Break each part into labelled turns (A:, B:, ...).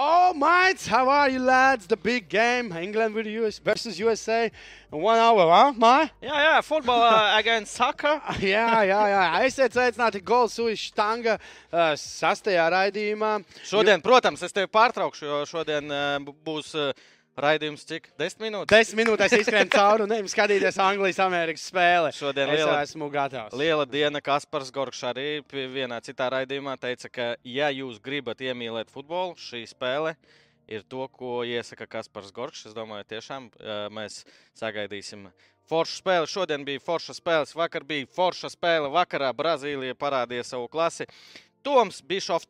A: Oh, mates, how are you, lads? The big game, England with US versus USA. One hour, huh, Mai?
B: Jā, jā, futbolā against soccer.
A: jā, jā, jā. Esiet sveicināti Golsuis Štanga uh, sastajā raidījumā.
B: Šodien, protams, es tevi pārtraukšu, jo šodien uh, būs. Uh, Raidījums cik? Desmit minūtes?
A: Desmit minūtes izskrien cauri un nevis skatīties Anglijas-Amerikas spēli.
B: Šodien
A: es
B: liela,
A: esmu gatavs.
B: Liela diena Kaspars Gorkšs arī vienā citā raidījumā teica, ka, ja jūs gribat iemīlēt futbolu, šī spēle ir to, ko iesaka Kaspars Gorkšs. Es domāju, tiešām mēs sagaidīsim. Forša spēle. Šodien bija forša spēle. Vakar bija forša spēle. Vakarā Brazīlija parādīja savu klasi. Toms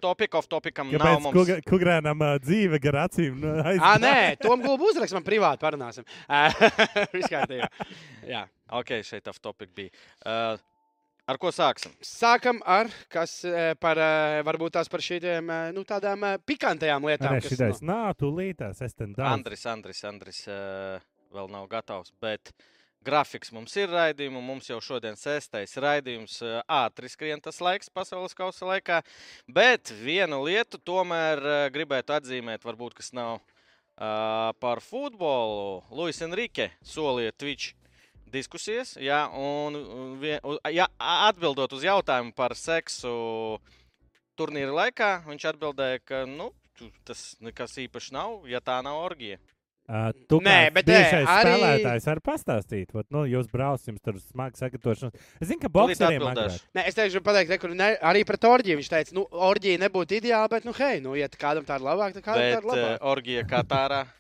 B: topic, off topicam.
C: Kāpēc mums... Kukurēnam uh, dzīve gar acīm? Nu,
A: ah, nē, Tom Gulbu uzrakst man privāti parunāsim. Viskārtījā. Jā.
B: Ok, šeit off topic bija. Uh, Ar ko sāksim?
A: Sākam ar, kas par, varbūt tās par šīm nu, tādām pikantajām lietām.
C: Nē, šitais, nā, tu lītās, es ten daudz.
B: Andris, Andris, Andris uh, vēl nav gatavs, bet uh, grafiks mums ir raidījums. Mums jau šodien sestais raidījums, ātri skrien tas laiks pasaules kausa laikā. Bet vienu lietu tomēr gribētu atzīmēt, varbūt kas nav uh, par futbolu. Luis Enrique solīja Twitch diskusijas, jā, un jā, atbildot uz jautājumu par seksu turnīra laikā, viņš atbildēja, ka nu, tas nekas īpašs nav, ja tā nav orgija.
C: Uh, tu Nē, bet tiešais arī... spēlētājs var pastāstīt. Vat, nu, jūs braucat, jums tur smagi sagatavošanas. Es zinu, ka boxeriem agrāk.
A: Nē, es teikšu, pateikt, rekur, ne, arī pret orģiju. Viņš teica, nu, orģija nebūtu ideāla, bet, nu, hei, nu, ja kādam tā ir labāk, tad kādam bet, tā ir labāk.
B: Uh, orģija kā tārā.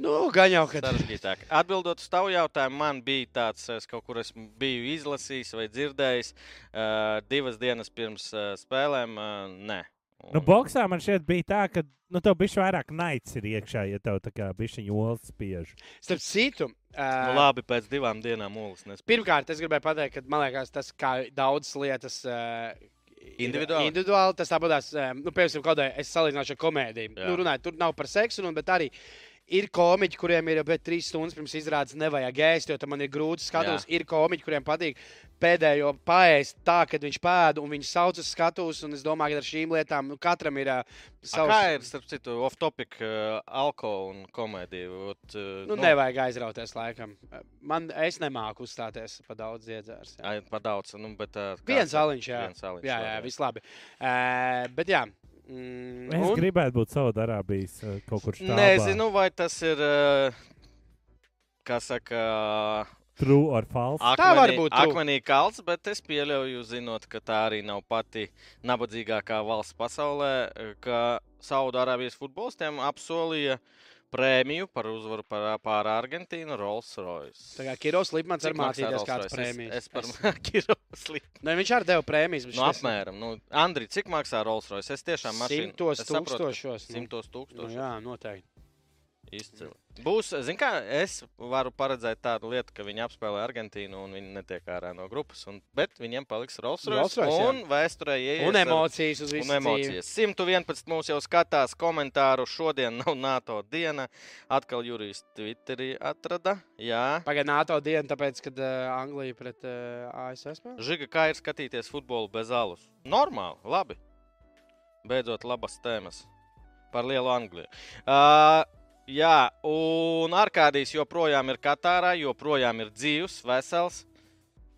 A: Nu, gan jau, ka
B: sarežģītāk. Atbildot uz tavu jautājumu, man bija tāds, es kaut kur esmu biju izlasījis vai dzirdējis uh, divas dienas pirms uh, spēlēm. Uh, nē,
C: Un... Nu, boxā man šķiet, bija tā, ka nu, tev bija vairāk naids ir iekšā, ja tev tā kā bišķiņa olas spiež.
A: Starp citu,
B: uh, nu, labi, pēc divām dienām olas nespēj.
A: Pirmkārt, es gribēju pateikt, ka man liekas, tas kā daudzas lietas. Uh,
B: Individuāli.
A: individuāli tas abās, nu, piemēram, kaut kādā es salīdzināšu ar komēdiju. Jā. Nu, runāju, tur nav par seksu, nu, bet arī uh, Ir komiķi, kuriem ir jau trīs stundas pirms izrādes nevajag ēst, jo tam ir grūti skatīties. Ir komiķi, kuriem patīk pēdējo paēst tā, kad viņš pēda un viņš sauc uz skatuves. Es domāju, ka ar šīm lietām nu, katram ir uh, savs.
B: Kā ir, starp citu, off-topic, uh, alkohola un komēdija? Ot, uh,
A: nu, nu, nevajag aizrauties laikam. Man, es nemāku uzstāties pa daudz iedzērs.
B: Pa daudz, nu, bet. Uh,
A: viens aliņš, jā. Viens aliņš, jā, jā, jā, viss labi. Uh, bet jā.
C: Mm, es un... gribētu būt Saudārābijas uh, kaut kur šādā.
B: Nezinu, vai tas ir, uh, kā saka,
C: True or false?
A: Akmenī, tā var būt.
B: Akmenī kalns, bet es pieļauju, zinot, ka tā arī nav pati nabadzīgākā valsts pasaulē, ka Saudārābijas futbolistiem apsolīja uh, prēmiju par uzvaru par, pār Argentīnu Rolls Royce.
A: Tā kā Kiros Lipmans ir mācījies kādas prēmijas.
B: Es, es par es... Kiros Lipmanu.
A: Ne, viņš arī deva prēmijas.
B: Nu, apmēram. Nu, Andri, cik maksā Rolls Royce? Es tiešām mašīnu.
A: Simtos tūkstošos.
B: Nu. Simtos tūkstošos. Nu,
A: jā, noteikti.
B: Izcili. Būs, zin kā, es varu paredzēt tādu lietu, ka viņi apspēlē Argentīnu un viņi netiek ārā no grupas. Un, bet viņiem paliks Rolls Royce un vēsturē ieies.
A: Un emocijas uz
B: visu. Un emocijas. 111 mūs jau skatās komentāru. Šodien nav NATO diena. Atkal Jurijs Twitterī atrada. Jā.
A: Pagaid NATO diena, tāpēc, kad uh, Anglija pret uh, ASV spēlē.
B: Žiga, kā ir skatīties futbolu bez alus? Normāli, labi. Beidzot labas tēmas par lielu Angliju. Uh, Jā, un Arkādijs joprojām ir Katārā, joprojām ir dzīves, vesels.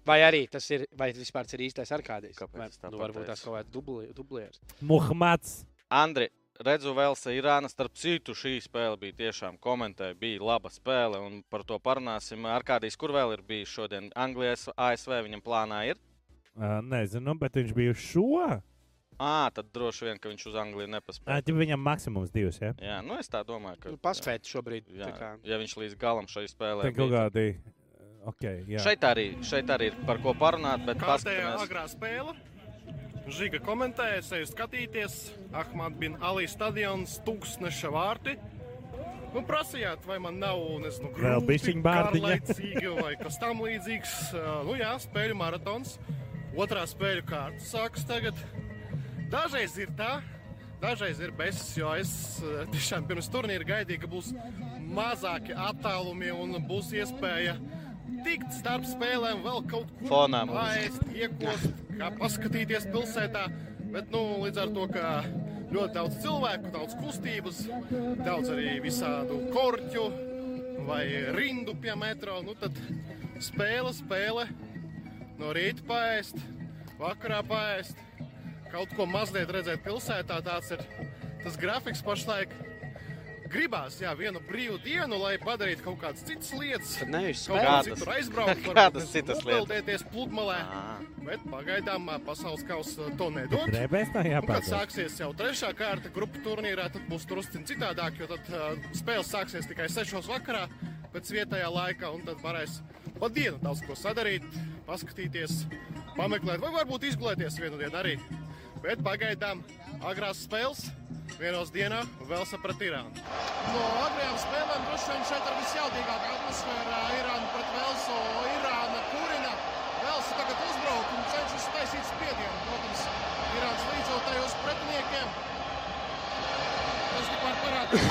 A: Vai arī tas ir, vai vispār ir īstais Arkādijs? Kāpēc? Vai, nu, varbūt tas kaut kāds dublieris.
C: Muhamads.
B: Andri, redzu, Velsa Irāna. Starp citu, šī spēle bija tiešām komentēja, bija laba spēle, un par to parunāsim. Arkādijs, kur vēl ir bijis šodien? Anglijas, ASV viņam plānā ir?
C: Uh, nezinu, bet viņš bija uz šo.
B: À, tad droši vien, ka viņš uz Angliju nepaspēja.
C: Jā, viņam maksimums divas. Ja?
B: Jā, nu es tā domāju, ka.
A: Nu, paspēt šobrīd.
B: Jā, kā... Ja viņš līdz galam šai spēlē.
C: Tad kaut kādi. Okay, jā.
B: šeit, arī, šeit arī ir par ko parunāt.
D: Kārtējā agrā spēle. Žiga komentēja, sevi skatīties. Ahmad bin Ali stadions, tūkstneša vārti. Nu, prasījāt, vai man nav nezinu, grūti, garlaicīgi vai kas tam līdzīgs. Nu jā, spēļu maratons. Otrā spēļu kārta sākas tagad. Dažreiz ir tā, dažreiz ir besis, jo es eh, tiešām pirms turnīra gaidīju, ka būs mazāki attālumi un būs iespēja tikt starp spēlēm, vēl kaut ko
B: fonā
D: paēst, iekost, kā paskatīties pilsētā. Bet, nu, līdz ar to, ka ļoti daudz cilvēku, daudz kustības, daudz arī visādu korķu vai rindu pie metro. Nu, tad spēle, spēle, no rīta paēst, vakarā paēst, kaut ko mazliet redzēt pilsētā. Tāds ir tas grafiks pašlaik gribās jā, vienu brīvu dienu, lai padarītu kaut kādas citas lietas.
A: Nevis
D: kaut kādā citur aizbraukt,
B: kādas citas lietas.
D: Peldēties pludmalē. Bet pagaidām pasaules kausa to nedod.
C: Grēbēs tā jāpārāk.
D: Kad sāksies jau trešā kārta grupu turnīrā, tad būs drusciņ citādāk, jo tad uh, spēles sāksies tikai sešos vakarā pēc vietējā laika, un tad varēs pa dienu daudz ko sadarīt, paskatīties, pameklēt, vai varbūt izgulēties vienu dienu arī. Bet pagaidām agrās spēles vienos dienā vēl saprat Irānu. No agrējām spēlēm droši vien šeit ir visjaudīgākā atmosfēra. Irāna pret Velsu, Irāna kurina. Velsu tagad uzbrauc un cenšas taisīt spiedienu. Protams, Irānas līdzotājos pretiniekiem. Tas tikmēr parādās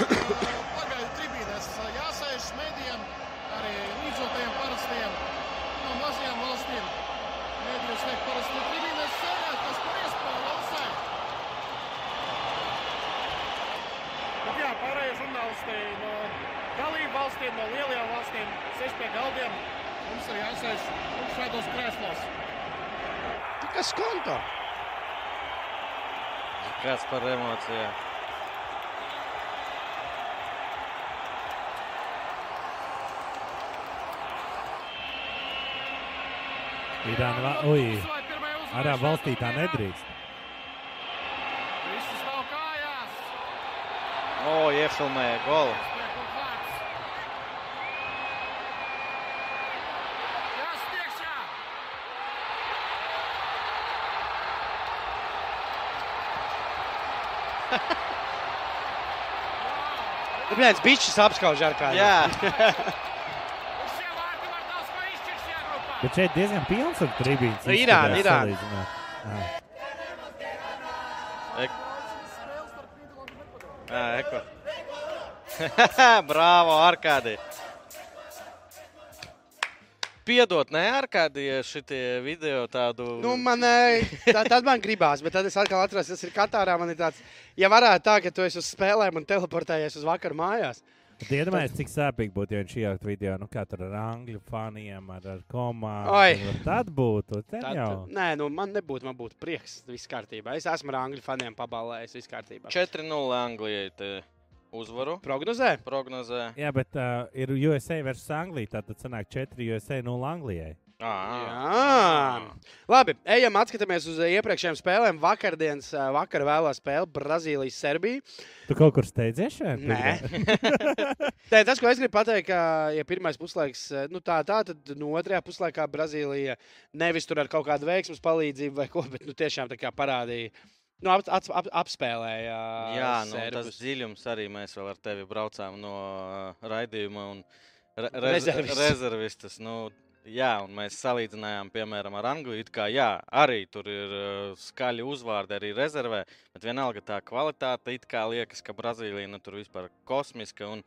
D: pagaidu tribīnēs. Jāsēž medijiem, arī līdzotajiem parastajiem no mazajām valstīm. Mēģinās liekt parasti tribīnēs sēdēt, kas par iespēju lausē. Bet jā, žurnālisti no dalību valstīm, no lielajām valstīm, sēž pie galdiem. Mums ir jāsēž šādos krēslos.
A: Kas konto?
B: Kāds par emocijām?
C: Irāna, ui, Arā valstī tā nedrīkst.
B: O, iefilmēja golu.
A: Nu, viens bišķis apskauž ar kādu.
B: Jā.
C: Bet šeit diezgan pilns ar tribīnu.
A: Nu, Irāna, Irāna.
B: Jā eko. Bravo, Arkādī. Piedod, ne Arkādī, ja šitie video tādu.
A: Nu, man, tā, tad man gribās, bet tad es atkal atceros, tas ir Katārā. Man ir tāds, ja varētu tā, ka tu esi uz spēlēm un teleportējies uz vakaru mājās.
C: Iedomājieties, cik sāpīgi būtu, ja viņš ielikt video, nu, kā tur ar angļu faniem, ar, ar komandu.
A: Oi.
C: Tad būtu. Tad
A: Tad,
C: jau.
A: nē, nu, man nebūtu, man būtu prieks, viss kārtībā. Es esmu ar angļu faniem pabalējis, viss kārtībā.
B: 4-0 Anglijai te uzvaru
A: Prognozē?
B: prognozē.
C: Jā, bet uh, ir USA versus Anglija. Tad sanāk 4 USA 0 Anglijai.
B: Ah,
A: Jā. Labi, ejam, atskatāmies uz eh, iepriekšējām spēlēm. Vakardienas, eh, vakar vēlā spēle Brazīlijas, Serbija.
C: Tu kaut kur steidzies šeit?
A: Nē. Tē, tas, ko es gribu pateikt, ka, ja pirmais puslaiks, eh, nu tā, tā, tad no otrajā puslaikā Brazīlija nevis tur ar kaut kādu veiksmus palīdzību vai ko, bet nu, tiešām tā kā parādīja. Nu, ap, ap, ap, apspēlēja.
B: Jā, nu, tas
A: serbus.
B: dziļums arī mēs vēl ar tevi braucām no uh, raidījuma un re rez
A: Rezervistus.
B: rezervistus. Nu, jā, un mēs salīdzinājām, piemēram, ar Angliju. Kā, jā, arī tur ir uh, skaļi uzvārdi arī rezervē, bet vienalga tā kvalitāte it kā liekas, ka Brazīlija nu, tur vispār kosmiska. Un,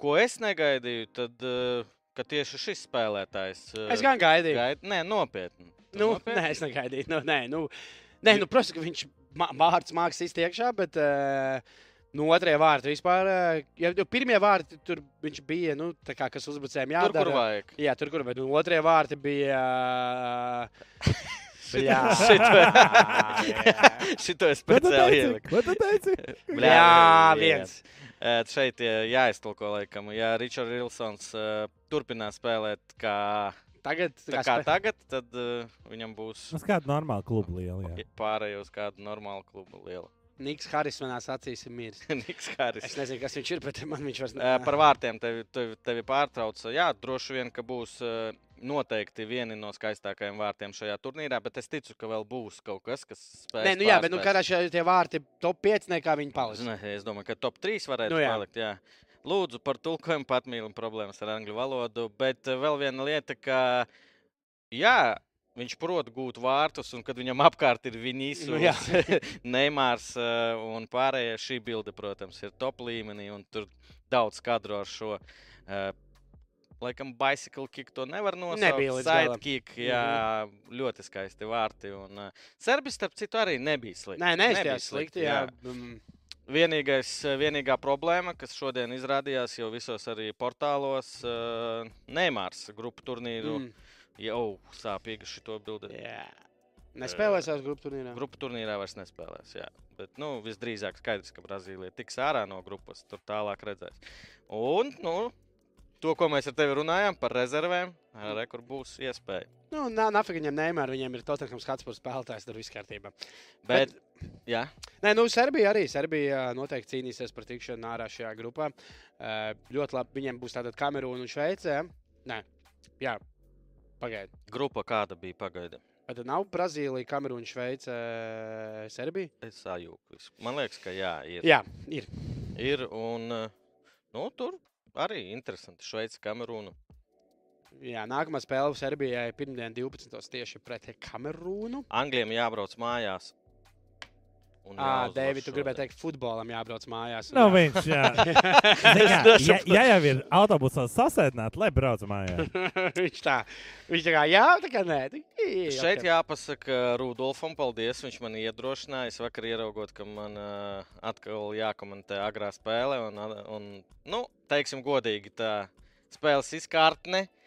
B: ko es negaidīju, tad, uh, ka tieši šis spēlētājs. Uh,
A: Es gan gaidīju.
B: gaid... Nē, nopietni. Tu
A: Nu,
B: nopietni?
A: nē, es negaidīju. Nu, nē, nu, nē, nu, protams, ka viņš vārds mākslinieks iztiekšā, bet uh, no otrajā vārta vispār. Uh, ja, jo pirmie vārti tur viņš bija, nu, tā kā kas uzbrucējiem
B: Tur, kur
A: jādara.
B: vajag.
A: Jā, tur, kur, bet nu, otrajā vārti bija. Jā,
B: Šito es speciāli ieliku.
C: Ko tu teici?
A: Jā, viens.
B: Eh, Šeit eh, jāiztulko, laikam, ja Ričards Rilsons uh, turpinās spēlēt kā,
A: Tagad,
B: tā kā tagad, tad uh, viņam būs
C: Uz kādu normālu klubu lielu. jā.
B: pārējai uz kādu normālu klubu lielu.
A: Niks Haris manās acīs ir miris.
B: Niks Haris.
A: Es nezinu, kas viņš ir, bet man viņš vairs
B: Eh, Par vārtiem tevi, tevi, tevi pārtrauca. Jā, droši vien, ka būs noteikti vieni no skaistākajiem vārtiem šajā turnīrā, bet es ticu, ka vēl būs kaut kas, kas spēs.
A: Nē, nu jā, bet nu, kādā šie tie vārti top 5 nekā viņi paliks.
B: Nē, es domāju, ka top 3 varētu
A: Nu jā.
B: palikt. Jā. Lūdzu, par tulkojumu pat mīlu problēmas ar angļu valodu. Bet vēl viena lieta, ka jā, viņš prot gūt vārtus, un kad viņam apkārt ir Vinīsīs,
A: Nu.
B: Neimārs eh, un pārējie šī bilde, protams, ir top līmenī, un tur daudz kadro ar šo. eh, laikam, bicycle kick to nevar nosaukt.
A: Nebija.
B: Sidekick, jā, mm -hmm. ļoti skaisti vārti. Un uh, Serbi, starp citu, arī nebija slikti.
A: Nē, neizties slikti, jā. jā.
B: Mm. Vienīgais, vienīgā problēma, kas šodien izrādījās jau visos arī portālos, uh, Neimārs grupu turnīru mm. Jau sāpīgi šito bildi.
A: Yeah. Nespēlēs jau grupu turnīrā.
B: Grupu turnīrā vairs nespēlēs. Jā. Bet nu, visdrīzāk skaidrs, ka Brazīlija tiks ārā no grupas. Tur tālāk redzēs. Un nu, to, ko mēs ar tevi runājām par rezervēm, arī kur būs iespēja.
A: Nu, Nafika viņam neimēr, viņiem ir Tottenhams skats par spēlētājs, tur viss kārtībā.
B: Bet, Bet, jā.
A: Nē, nu, Serbija arī. Serbija noteikti cīnīsies par tikšanu ārā šajā grupā. Uh, ļoti labi. Viņiem būs tātad Kamerūna un Šveice. Nē, jā, pagaidi.
B: Grupa kāda bija pagaidi?
A: Vai tad nav Brazīlija, Kamerūna, Šveice, Serbija?
B: Es sajūtu. Man liekas, ka jā, ir.
A: Jā, ir.
B: ir un, nu, tur arī interesanti. Šveice, Kamerūna.
A: Jā, nākamā spēle Serbijai pirmdien 12. tieši pret Kamerūnu.
B: Angļiem jābrauc mājās
A: Ah, Dēvid, tu gribēji teikt, futbolam jābrauc mājās.
C: Nu, jā. viņš, jā. jā, ja, ja jau ir autobusā sasēdināt, lai brauc mājās.
A: viņš tā, viņš tā kā jā, tā kā nē. Tā,
B: jā, Šeit okay. jāpasaka Rudolfam paldies, viņš man iedrošināja. Es vakar ieraugot, ka man uh, atkal jākomentē agrā spēle. Un, un, nu, teiksim godīgi, tā spēles izkārtne. Uh,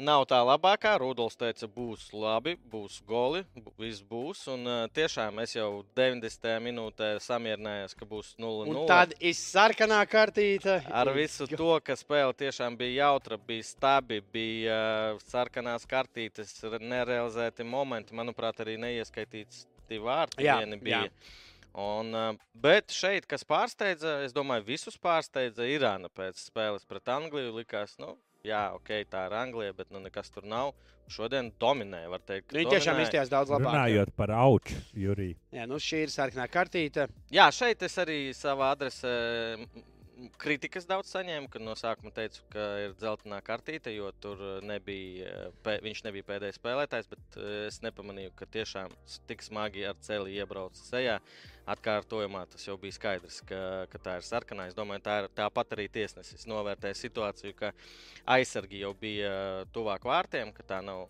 B: nav tā labākā. Rudolf teica, būs labi, būs goli, viss būs. Un uh, tiešām es jau 90. minūtē samierinājos, ka būs 0-0.
A: Tad ir sarkanā kartīte.
B: Ar visu to, ka spēle tiešām bija jautra, bija stabi, bija uh, sarkanās kartītes, nerealizēti momenti. Manuprāt, arī neieskaitīts divi vārti. Jā, bija. Jā. Un, bet šeit, kas pārsteidza, es domāju, visus pārsteidza Irāna pēc spēles pret Angliju. Likās, nu, jā, ok, tā ir Anglija, bet nu, nekas tur nav. Šodien dominē, var teikt.
A: Viņi tiešām izties daudz labāk.
C: Runājot par auču, Jurī.
A: Jā, nu šī ir sarkanā kartīte.
B: Jā, šeit es arī savā adresē kritikas daudz saņēmu, kad no sākuma teicu, ka ir dzeltenā kartīte, jo tur nebija, pē, viņš nebija pēdējais spēlētājs, bet es nepamanīju, ka tiešām tik smagi ar celi iebrauca sejā. Atkārtojumā tas jau bija skaidrs, ka, ka tā ir sarkanā. Es domāju, tā ir tāpat arī tiesnesis novērtēja situāciju, ka aizsargi jau bija tuvāk vārtiem, ka tā nav.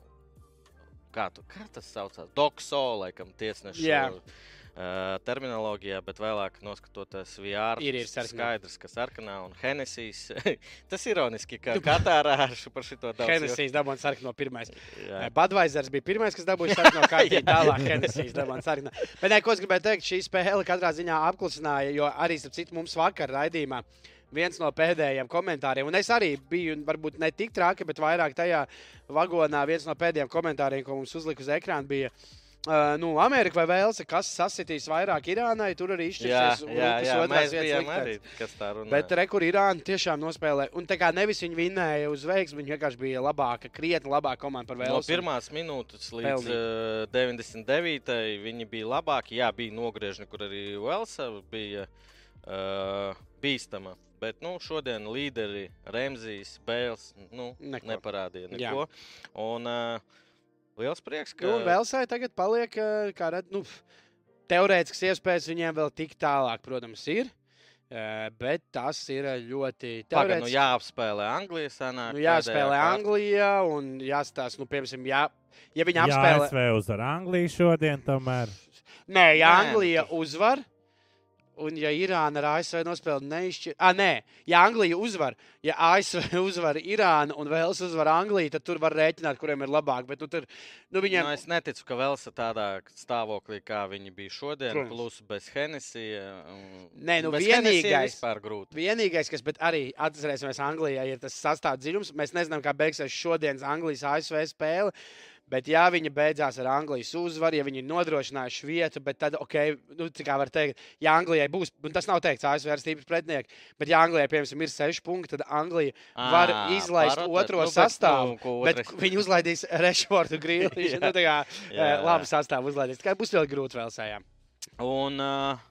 B: Kā, tu, kā tas saucās? Dokso, laikam, tiesneša. Yeah uh, terminoloģijā, bet vēlāk noskatoties VR,
A: ir, ir
B: skaidrs, ka sarkanā un Hennessys. tas ir ironiski, ka Katārā par šo daudz.
A: Hennessys dabūja sarkano pirmais. Budweisers bija pirmais, kas dabūja sarkano kārtī, tālāk Hennessys dabūja sarkano. Bet ne, ko es gribēju teikt, šī spēle katrā ziņā apklusināja, jo arī, starp citu, mums vakar raidījumā viens no pēdējiem komentāriem. Un es arī biju, varbūt ne tik traki, bet vairāk tajā vagonā. viens no pēdējiem komentāriem, ko mums uzlika uz ekrāna, bija Uh, nu, Amerika vai Velse, kas sasitīs vairāk Irānai, tur arī izšķirsies.
B: Jā, jā, jā mēs bijām arī, kas tā runā.
A: Bet rekur Irāna tiešām nospēlē. Un tā kā nevis viņi vinnēja uz veiksmi, viņi vienkārši bija labāka, krietni labāka komanda par Velsu.
B: No pirmās minūtes līdz uh, 99. viņi bija labāki. Jā, bija nogriežni, kur arī Velsa bija uh, bīstama. Bet nu, šodien līderi Remzijs, Bēls nu, neko. neparādīja neko. Jā. Un, uh, Liels prieks, ka.
A: Nu, Velsai tagad paliek, eh, kā redz, nu, teorētisks iespējas viņiem vēl tik tālāk, protams, ir. Uh, bet tas ir ļoti
B: Pagaidām, nu, jāapspēlē Anglijā. Sanāk,
A: nu, jāspēlē Anglijā un jāstāsta, nu, piemēram, jā, ja viņi apspēlē.
C: Jā, uzvar Angliju šodien, tomēr.
A: Nē, ja Anglija uzvar, Un, ja Irāna ar ASV nospēlē neizšķirti, ah, nē, ja Anglija uzvar, ja ASV uzvar Irānu un Vels uzvar Angliju, tad tur var rēķināt, kuriem ir labāk. Bet, nu, tur, nu, viņiem...
B: nu, es neticu, ka Vels ir tādā stāvoklī, kā viņi bija šodien, Protams. plus bez Hennessy.
A: Nē, nu, vienīgais, vienīgais, kas arī atcerēsimies Anglijā, ir tas sastāvdaļums. Mēs nezinām, kā beigsies šodienas Anglijas ASV spēle. Bet, ja viņi beidzās ar Anglijas uzvaru, ja viņi ir nodrošinājuši vietu, tad, ok, nu, kā var teikt, ja Anglijai būs, un tas nav teikts, ASV ir stiprs pretinieks, bet, ja Anglijai, piemēram, ir seši punkti, tad Anglija à, var izlaist parot, otro nu, sastāvu. Nu, bet viņi uzlaidīs Rešfordu grīlīšu. nu, tā kā jā. labu sastāvu uzlaidīs. Kā būs ļoti grūti vēl sējām.
B: Un uh,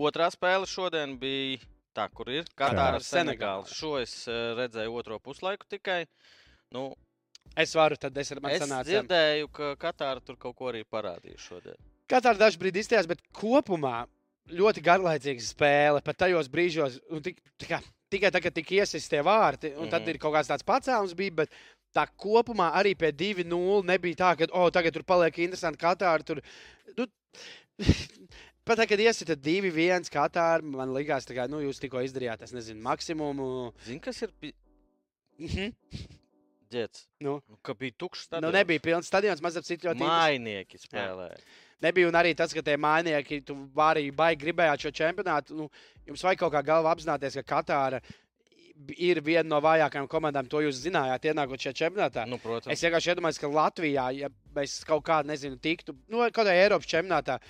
B: otrā spēle šodien bija tā, kur ir Katāra Senegāla. Šo es uh, redzēju otro puslaiku tikai. Nu,
A: Es varu, tad es ar mani sanācu.
B: Es dzirdēju, ka Katāra tur kaut ko arī parādīja šodien.
A: Katāra dažu brīdi izstājās, bet kopumā ļoti garlaicīga spēle. Pat tajos brīžos, tik, tā kā tikai tagad tika iesist tie vārti, un mm. tad mhm. ir kaut kāds tāds pacēlums bija. Bet, Tā kopumā arī pie 2-0 nebija tā, ka, oh, tagad tur paliek interesanti Katāra. Tur, nu, Pat tad, kad iesita 2-1 Katāra, man liekas, ka nu, jūs tikko izdarījāt, es nezinu, maksimumu.
B: Zini, kas ir? Mm Džets.
A: Nu.
B: Nu, ka bija tukšs
A: stadions. Nu, nebija pilns stadions, mazliet citu ļoti.
B: Mainieki spēlēja.
A: Nebija arī tas, ka tie mājnieki, tu vari baigi gribējāt šo čempionātu. Nu, jums vajag kaut kā galvā apzināties, ka Katāra ir viena no vājākajām komandām. To jūs zinājāt, ienākot šajā čempionātā.
B: Nu, protams.
A: es vienkārši iedomājos, ka Latvijā, ja mēs kaut kādā, nezinu, tiktu, nu, kaut kādā Eiropas čempionātā,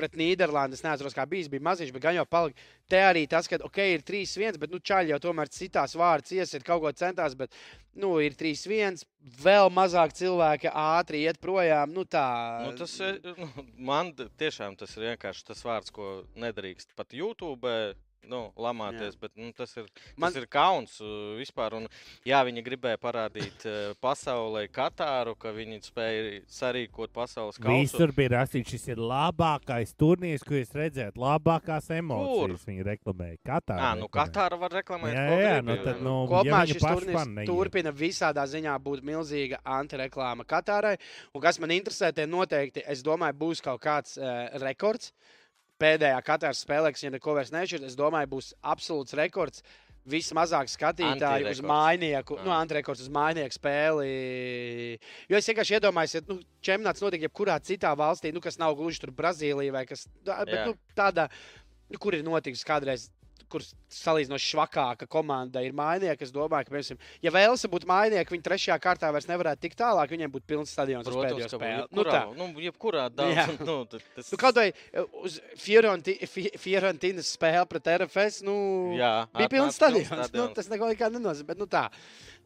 A: pret Nīderlandi. Es neatceros, kā bijis, bija maziņš, bet gan jau palika. Te arī tas, ka, ok, ir 3-1, bet, nu, čaļi jau tomēr citās vārds iesiet, kaut ko centās, bet, nu, ir 3-1, vēl mazāk cilvēki ātri iet projām. Nu, tā.
B: Nu, tas ir, nu, man tiešām tas ir vienkārši tas vārds, ko nedrīkst pat YouTube nu, lamāties. Jā. Bet, nu, tas ir, Man... tas ir kauns uh, vispār. Un, jā, viņi gribēja parādīt uh, pasaulē Katāru, ka viņi spēja sarīkot pasaules kausu.
C: Visur bija rakstīts, šis ir labākais turnīrs, ko jūs redzat. Labākās emocijas Kur? viņi reklamēja. Katāra.
B: Jā, nu Katāra var reklamēt.
C: Jā, jā, jā nu, tad, nu,
A: Kopumā ja šis turnīrs turpina visādā ziņā būt milzīga antireklāma Katārai. Un kas man interesē, tie noteikti, es domāju, būs kaut kāds uh, rekords. Uh, pēdējā katras spēlē, kas, ja neko vairs nešķirt, es domāju, būs absolūts rekords. Vismazāk skatītāju uz mainieku, nu, antrekords uz mainieku spēli. Jo es vienkārši iedomājos, ja nu, čempionāts notiek jebkurā citā valstī, nu, kas nav gluži tur Brazīlija vai kas tāds, bet nu, tādā, nu, kur ir noticis kādreiz kur salīdzinoši švakāka komanda ir mājnieki. Es domāju, ka, piemēram, ja Vēlsa būtu mājnieki, viņi trešajā kārtā vairs nevarētu tikt tālāk. Viņiem būtu pilns stadions
B: Protams,
A: pēdējo spēli.
B: Nu, tā, nu, jebkurā daudz, nu,
A: tas... nu, kaut vai uh, uz Fiorentīnas spēli pret RFS, nu,
B: jā,
A: bija pilns stadions. Nu, tas neko nenozīmē, bet nu tā.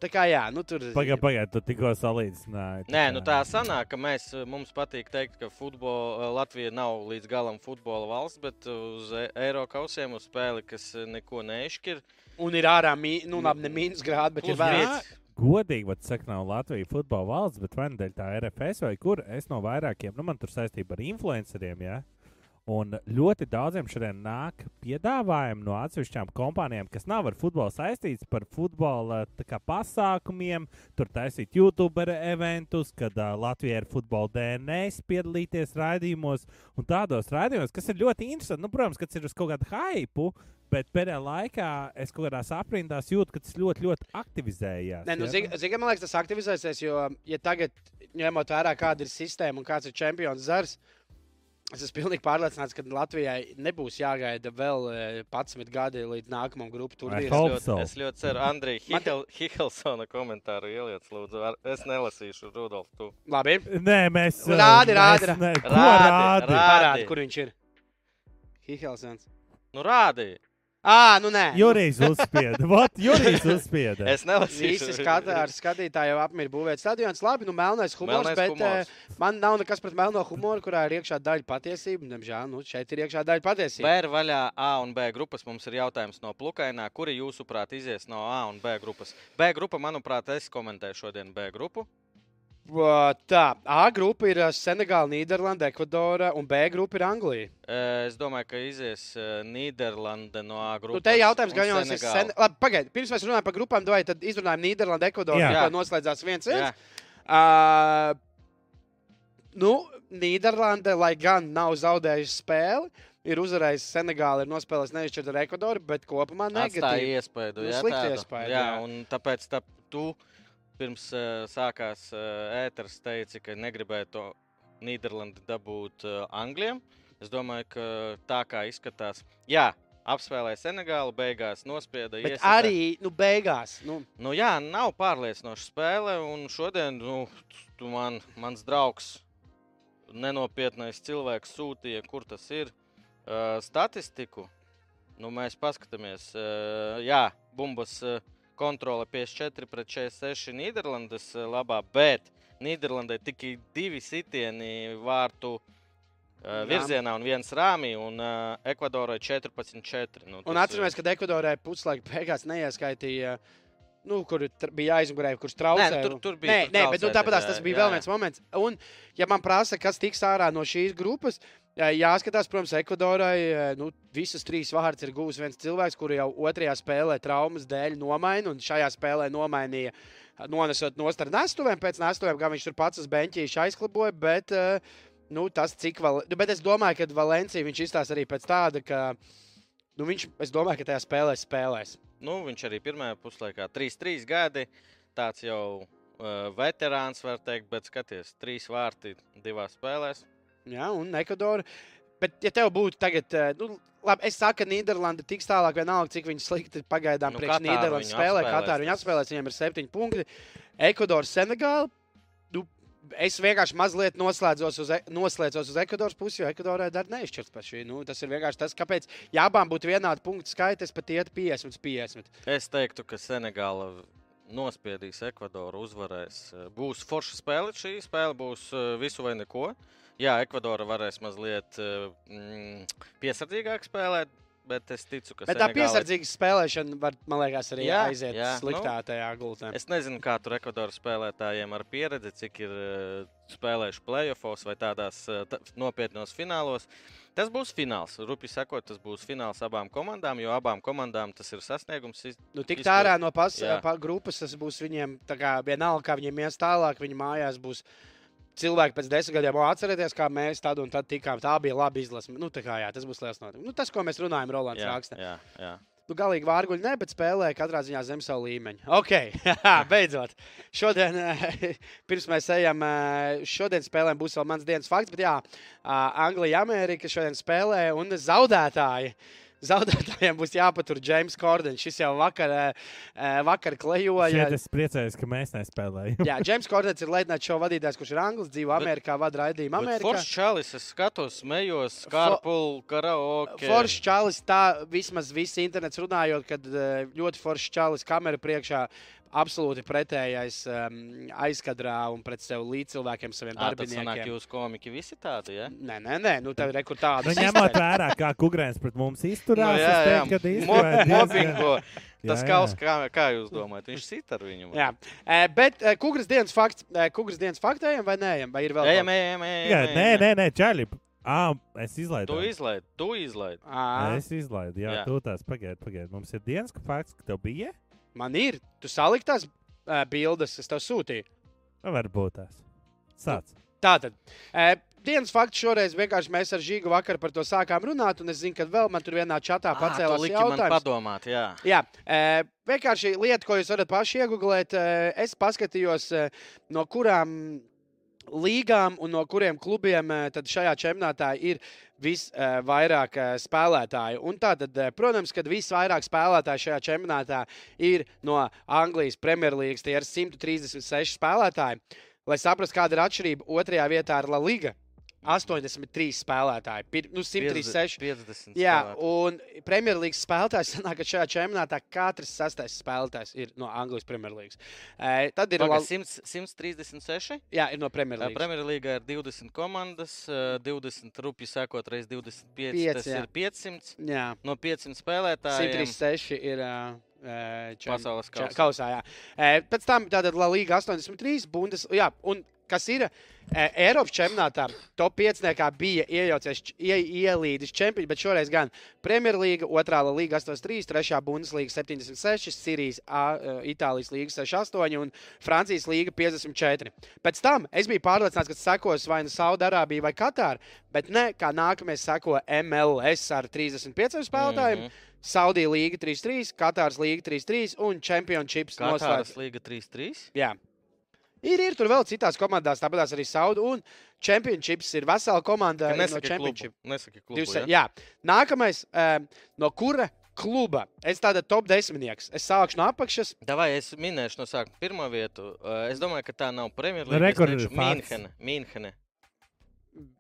A: Tā kā jā, nu tur.
C: Pagaidiet, pagaidiet, tu tikko salīdzināji.
B: Nē, nu tā sanāk, ka mēs, mums patīk teikt, ka futbola, Latvija nav līdz galam futbola valsts, bet uz e, Eiro kausiem uz spēli, kas neko neizšķir.
A: Un ir ārā, mī, nu labi, ne mīnus grādi, bet ir vērts.
C: Godīgi, bet saka, nav Latvija futbola valsts, bet vai nu dēļ tā RFS vai kur es no vairākiem, nu man tur saistība ar influenceriem, jā. Ja? Un ļoti daudziem šodien nāk piedāvājumi no atsevišķām kompānijām, kas nav ar futbolu saistīts par futbola kā, pasākumiem, tur taisīt YouTube eventus, kad uh, Latvijā ir futbola DNS, piedalīties raidījumos un tādos raidījumos, kas ir ļoti interesanti. Nu, protams, kas ir uz kaut kādu hypu, Bet pēdējā laikā es kaut kādās aprindās jūtu, ka tas ļoti, ļoti aktivizējās.
A: Nē, nu, ja? Zini, man liekas, tas aktivizēsies, jo, ja tagad ņemot vērā, kāda ir sistēma un kāds ir čempions zars, uh, Es esmu pilnīgi pārliecināts, ka Latvijai nebūs jāgaida vēl 11 e, gadi līdz nākamajam grupu turnīram.
B: Es, ļoti, es ļoti ceru, Andrija Hihel, Hihelsona komentāru ieliec, lūdzu. Es nelasīšu, Rudolf, tu.
A: Labi.
C: Nē, mēs.
A: Rādi, rādi.
C: Mēs, ne,
B: rādi, rādi,
A: rādi. Parādi, kur viņš ir. Hihelsons.
B: Nu, rādi.
A: Ah, nu nē.
C: Jurijs uzspieda. Vat, Jurijs uzspieda.
B: es nelasīju.
A: Visi skatā, skatītāji jau apmīr būvēt stadions. Labi, nu melnais humors, melnais bet humors. Uh, man nav nekas pret melno humoru, kurā ir iekšā daļa patiesība. Diemžēl, nu, šeit ir iekšā daļa patiesība.
B: B ir vaļā A un B grupas. Mums ir jautājums no Plukainā. Kuri jūsuprāt izies no A un B grupas? B grupa, manuprāt, es komentēju šodien B grupu.
A: Tā, A grupa ir Senegāla, Nīderlanda, Ekvadora, un B grupa ir Anglija.
B: Es domāju, ka izies Nīderlanda no A grupas.
A: Nu, te jautājums gan jau ir. Sen... Labi, pagaidiet, pirms mēs runājam par grupām, vai tad izrunājam Nīderlanda, Ekvadora, kā noslēdzās viens viens. Uh, nu, Nīderlanda, lai gan nav zaudējusi spēli, ir uzvarējis Senegālu, ir nospēlējis neizšķirtu ar Ekvadoru, bet kopumā negatīvi. Tā
B: ir iespēja. Nu, jā,
A: tā iespēja.
B: Jā, jā, un tāpēc tā, tu pirms uh, sākās uh, ēteris, teica, ka negribēja to Nīderlandi dabūt uh, Anglijam. Es domāju, ka tā kā izskatās, jā, apspēlēja Senegālu, beigās nospieda.
A: Bet iesaka. arī nu, beigās. Nu.
B: Nu, jā, nav pārliecinoša spēle. Un šodien nu, tu man, mans draugs, nenopietnais cilvēks sūtīja, kur tas ir, uh, statistiku. Nu, mēs paskatāmies, uh, jā, bumbas. Uh, kontrole 54 pret 46 Nīderlandes eh, labā, bet Nīderlandē tikai divi sitieni vārtu uh, virzienā un viens rāmī, un uh, Ekvadorai 14-4. Nu,
A: un atceramies, ka Ekvadorai puslaika beigās neieskaitīja. Nu, kur bija aizmugurē, kurš traucēja.
B: Nē, tur, tur bija.
A: Nē, nē bet nu, tāpat tas bija jā, vēl viens moments. Un, ja man prasa, kas tiks ārā no šīs grupas, Jāskatās, protams, Ekvadorai. Nu, visas trīs vārds ir gūs viens cilvēks, kuru jau otrajā spēlē traumas dēļ nomaina, un šajā spēlē nomainīja, nonesot nost ar nestuvēm. Pēc nestuvēm, kā viņš tur pats uz beņķīša aizkliboja, bet nu, tas, cik vēl. Nu, bet es domāju, ka Valencija viņš izstāsta arī pēc tāda, ka nu, viņš, es domāju, ka tajā spēlē spēlēs.
B: Nu, viņš arī pirmajā puslaikā 3-3 gadi. Tāds jau uh, veterāns, var teikt, bet skaties, trīs vārti divās spēlēs.
A: Jā, un Ekvadora. Bet, ja tev būtu tagad, eh, nu, labi, es saku, ka Nīderlanda tiks tālāk, vienalga, cik viņi slikti pagaidām nu, priekš Nīderlandes spēlē. Katāru viņi atspēlēs, viņiem ir septiņi punkti. Ekvadora, Senegāla. Nu, es vienkārši mazliet noslēdzos uz, e, noslēdzos uz Ekvadoras pusi, jo Ekvadorai dar neizšķirts par šī. Nu, tas ir vienkārši tas, kāpēc, ja abām būtu vienādi punktu skaiti, es pat ietu 50 50.
B: Es teiktu, ka Senegāla nospiedīs Ekvadoru, uzvarēs. Būs forša spēle. Šī spēle būs eh, visu vai neko. Jā, Ekvadora varēs mazliet eh, mm, piesardzīgāk spēlēt. Bet es ticu, ka
A: bet tā piesardzīga spēlēšana var, man liekas, arī jā, aiziet jā, sliktā nu, tajā gultnē.
B: Es nezinu, kā tur Ekvadoras spēlētājiem ar pieredzi, cik ir uh, spēlējuši playoffs vai tādās uh, tā, nopietnos finālos. Tas būs fināls. Rupi sakot, tas būs fināls abām komandām, jo abām komandām tas ir sasniegums. Iz,
A: nu, tik tā no pas, pa, grupas tas būs viņiem, kā vienalga, kā viņiem ies tālāk, viņi mājās būs cilvēki pēc desmit gadiem atcerēties, kā mēs tad un tad tikām. Tā bija laba izlase. Nu, kā, jā, tas būs liels notikums. Nu, tas, ko mēs runājam, Rolands raksta.
B: Jā, jā.
A: Nu, galīgi vārguļi ne, bet spēlē katrā ziņā zem savu līmeņu. Ok, beidzot. Šodien, pirms mēs ejam, šodien spēlēm būs vēl mans dienas fakts, bet jā, Anglija, Amerika šodien spēlē un zaudētāji zaudētājiem būs jāpatur James Cordens. Šis jau vakar, vakar klejoja.
C: Šeit es priecājos, ka mēs nespēlējam.
A: Jā, James Cordens ir Latvijas šova vadītājs, kurš ir Anglis, dzīvo Amerikā, vada raidījumu Amerikā.
B: Foršs čalis, es skatos, smējos, karpul, karaoke.
A: Foršs čalis, tā vismaz viss internets runājot, kad ļoti foršs čalis kamera priekšā absolūti pretējais um, aizkadrā un pret sev līdzcilvēkiem, saviem à, darbiniekiem.
B: Sanāk, jūs komiķi visi tādi, ja?
A: Nē, nē, nē, nu tev ir tāda.
C: Nu, ņemot vērā, kā Kugrēns pret mums izturās, no, nu, jā, jā. teiktu, ka
B: īstenībā. Tas kaus, kā, kā jūs domājat, viņš sit ar viņu?
A: Jā, e, bet e, Kugras dienas fakts, e, Kugras dienas faktējam vai nē, vai ir vēl?
B: Ejam, ejam, ejam.
C: Nē, nē, nē, Čaļi. Ah, es izlaidu.
B: Tu izlaidi, tu izlaidi.
C: Es izlaidu, jā, jā. tu tās pagaidi, pagaidi. Mums ir dienas fakts, ka tev bija?
A: Man ir. Tu saliktās uh, bildes, es tev sūtīju.
C: Nu, varbūt tās. Sāc. Nu,
A: tātad. Uh, Dienas fakts šoreiz vienkārši mēs ar Žīgu vakar par to sākām runāt, un es zinu, ka vēl man tur vienā čatā pacēlās ah, jautājums.
B: Padomāt, jā.
A: jā e, vienkārši lieta, ko jūs varat paši iegūglēt, e, es paskatījos, e, no kurām līgām un no kuriem klubiem tad šajā čempionātā ir visvairāk uh, spēlētāju. Un tātad, uh, protams, kad visvairāk spēlētāju šajā čempionātā ir no Anglijas Premjerlīgas, tie ir 136 spēlētāji. Lai saprastu, kāda ir atšķirība, otrajā vietā ir La Liga 83 spēlētāji. Pir, nu, 136.
B: 50.
A: Jā, un Premjerlīgas spēlētājs sanāk, ka šajā čempionātā katrs sastais spēlētājs ir no Anglijas Premjerlīgas.
B: E, tad ir Paga, 100, 136.
A: Jā, ir no Premjerlīgas.
B: Premjerlīgā ir 20 komandas, 20 rupi sekot reiz 25. 5, tas jā. ir 500. Jā. No 500 spēlētājiem.
A: 136 ir. Uh,
B: Čem, Pasaules kausā.
A: kausā jā. Pēc tam tātad La Liga 83, Bundes, jā, un kas ir Eiropas čempionātā. Top 5. bija iejaucies, ie, ielīdis čempions, bet šoreiz gan Premjerlīga, 2. līga 83, 3. Bundeslīga 76, Sīrijas, Itālijas līga 68 un Francijas līga 54. Pēc tam es biju pārliecināts, ka sekos vai nu Saudārābija vai Katāra, bet ne kā nākamais seko MLS ar 35 spēlētājiem. Mm -hmm. Saudija līga 3-3, Katāras līga 3-3 un Championships
B: noslēgts. Katāras līga 3-3?
A: Jā. Ir, ir tur vēl citās komandās, tāpat arī Saudu. Un Championships ir vesela komanda.
B: Nesaki no Championship. Klubu. Nesaki klubu, Divs,
A: ja? jā. Nākamais, um, no kura kluba. Es tādu top desmitnieks. Es sākšu no apakšas.
B: Davai, es minēšu no sākuma pirmo vietu. Uh, es domāju, ka tā nav Premjerlīga. Mīnhene. Mīnhene.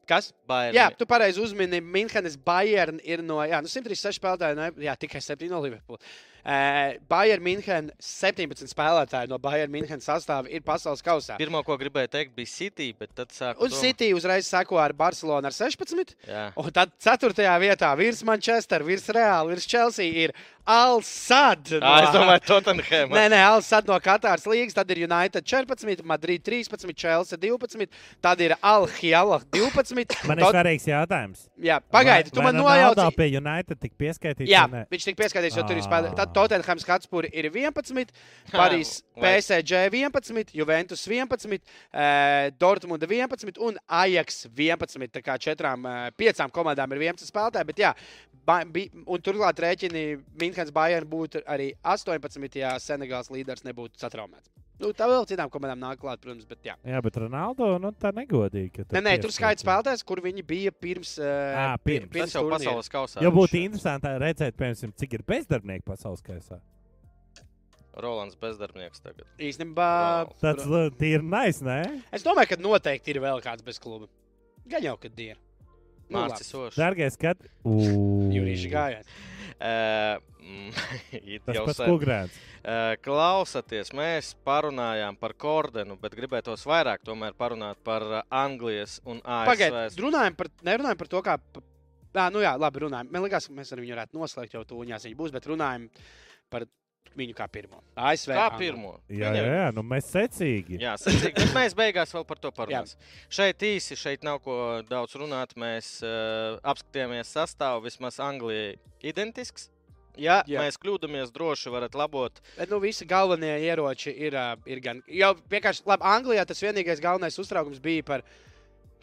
A: Kas? Bayern. Jā, tu pareizi uzmini. Minhenes Bayern ir no jā, nu 136 spēlētāju, ne, jā, tikai 7 no Liverpool. Uh, Bayern München 17 spēlētāji no Bayern München sastāvā ir pasaules kausā.
B: Pirmā, ko gribēju teikt, bija City, bet tad sāku.
A: Un doma. City uzreiz seko ar Barcelonu ar 16. Jā. Un tad 4. vietā virs Manchester, virs Real, virs Chelsea ir Al-Sad.
B: No, ah, es domāju, Tottenham.
A: Nē, nē, Al-Sad no Katāras līnijas, tad ir United 14, Madrid 13, Chelsea 12, tad ir Al-Hiala 12, 11.
C: Man ir svarīgs jautājums.
A: Jā, pagaidi, tu man nojauci.
C: Jā, pie United tik pieskaitīts.
A: Jā, viņš tika pieskaitīts, jo tur ir spēlē. Tad Tottenhams Hotspur ir 11, Paris PSG 11, Juventus 11, uh, Dortmunda 11 un Ajax 11. Tā kā četrām, uh, piecām komandām ir 11 spēlētāji, bet jā, un turklāt rēķini Minhans Bayern būtu arī 18, ja Senegāls līderis nebūtu satraumēts. Nu, tā vēl citām komandām nāk klāt, protams, bet jā.
C: Jā, bet Ronaldo, nu, tā negodīgi.
A: Nē, nē, tur skaits spēlētājs, kur viņi bija pirms. Uh,
C: à, pirms.
B: pirms Tas jau turnīra. pasaules kausā.
C: Jo būtu interesanti redzēt, piemēram, cik ir bezdarbnieku pasaules kausā.
B: Rolands bezdarbnieks tagad.
A: Īstenībā
C: tas ir nice, nē?
A: Es domāju, ka noteikti ir vēl kāds bez kluba. Gan jau, kad ir.
B: Nu, Mārcis Ošs.
C: Dargais, kad?
A: Jūrīši gājās.
B: Uh,
C: Tas pats kukurēns.
B: Uh, klausaties, mēs parunājām par Kordenu, bet gribētos vairāk parunāt par Anglijas un ASV.
A: Pagaidiet, runājam par, nerunājam par to, kā. Jā, nu jā, labi, runājam. Man liekas, ka mēs ar viņu varētu noslēgt jau tūņās, viņa būs, bet runājam par viņu kā pirmo. ASV.
B: Kā pirmo.
C: Jā, jā, jā, nu mēs secīgi.
B: Jā, secīgi. Bet mēs beigās vēl par to parunāsim. Šeit īsi, šeit nav ko daudz runāt. Mēs uh, apskatījāmies sastāvu, vismaz Anglijai identisks. Ja Jā. mēs kļūdāmies, droši varat labot.
A: Bet nu, visi galvenie ieroči ir, ir gan. Jau vienkārši, labi, Anglijā tas vienīgais galvenais uztraukums bija par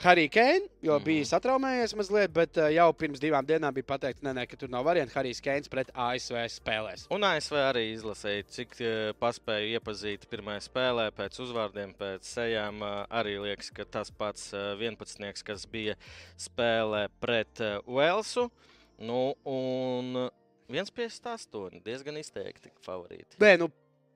A: Harry Kane, jo mm -hmm. bija satraumējies mazliet, bet jau pirms divām dienām bija pateikts, ne, ne, ka tur nav variantu. Harijs Keins pret ASV spēlēs.
B: Un ASV arī izlasīja, cik uh, paspēja iepazīt pirmajā spēlē pēc uzvārdiem, pēc sejām. Uh, arī liekas, ka tas pats 11. kas bija spēlē pret Walesu. Nu, un 1,58. diezgan izteikti favorīti.
A: Nē, nu,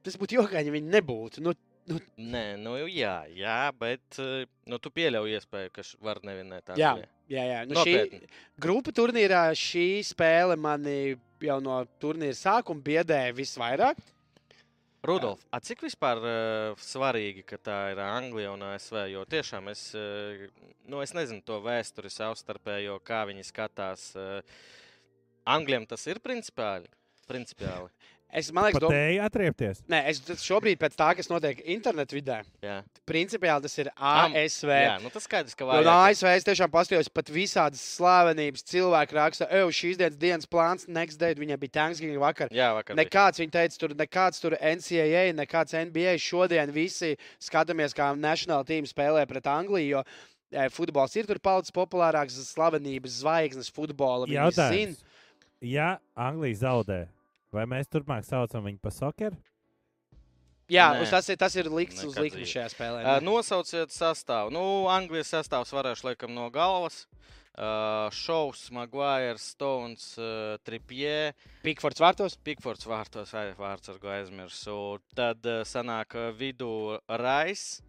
A: tas būtu jokaini, ja viņi nebūtu. Nu,
B: nu. Nē, nu jā, jā, bet nu, tu pieļauj iespēju, ka var nevinēt tādu.
A: Jā, jā, jā. Nu, Nopietni. šī grupa turnīrā šī spēle mani jau no turnīra sākuma biedēja visvairāk.
B: Rudolf, cik vispār uh, svarīgi, ka tā ir Anglija un ASV? Jo tiešām es, uh, nu, es nezinu to vēsturi savstarpējo, kā viņi skatās. Uh, Angļiem tas ir principiāli. principiāli.
A: Es domāju,
C: ka tā ir atriepties.
A: Nē, es šobrīd, pēc tā, kas notiek internetu vidē,
B: jā.
A: principiāli tas ir ASV.
B: Jā, nu tas skaidrs, ka vajag.
A: No ASV es tiešām pastījos pat visādas slavenības. Cilvēki raksta, ej, šīs dienas dienas plāns, next day, viņam bija Thanksgiving vakar.
B: Jā, vakar.
A: Nekāds, viņa teica, tur nekāds tur NCAA, nekāds NBA. Šodien visi skatāmies, kā National Team spēlē pret Angliju. Jo, futbols ir tur palicis populārāks, slavenības zvaigznes futbola.
C: Jautājums ja Anglija zaudē, vai mēs turpmāk saucam viņu par soccer?
A: Jā, tas ir, tas ir likts Nekad uz likmi šajā spēlē.
B: Uh, nosauciet sastāvu. Nu, Anglijas sastāvs varēšu laikam no galvas. Uh, Šovs, Maguire, Stones, uh, Tripie.
A: Pikfords vārtos.
B: Pikfords vārtos, ai, vārds ar ko aizmirsu. Tad uh, sanāk vidū Rais,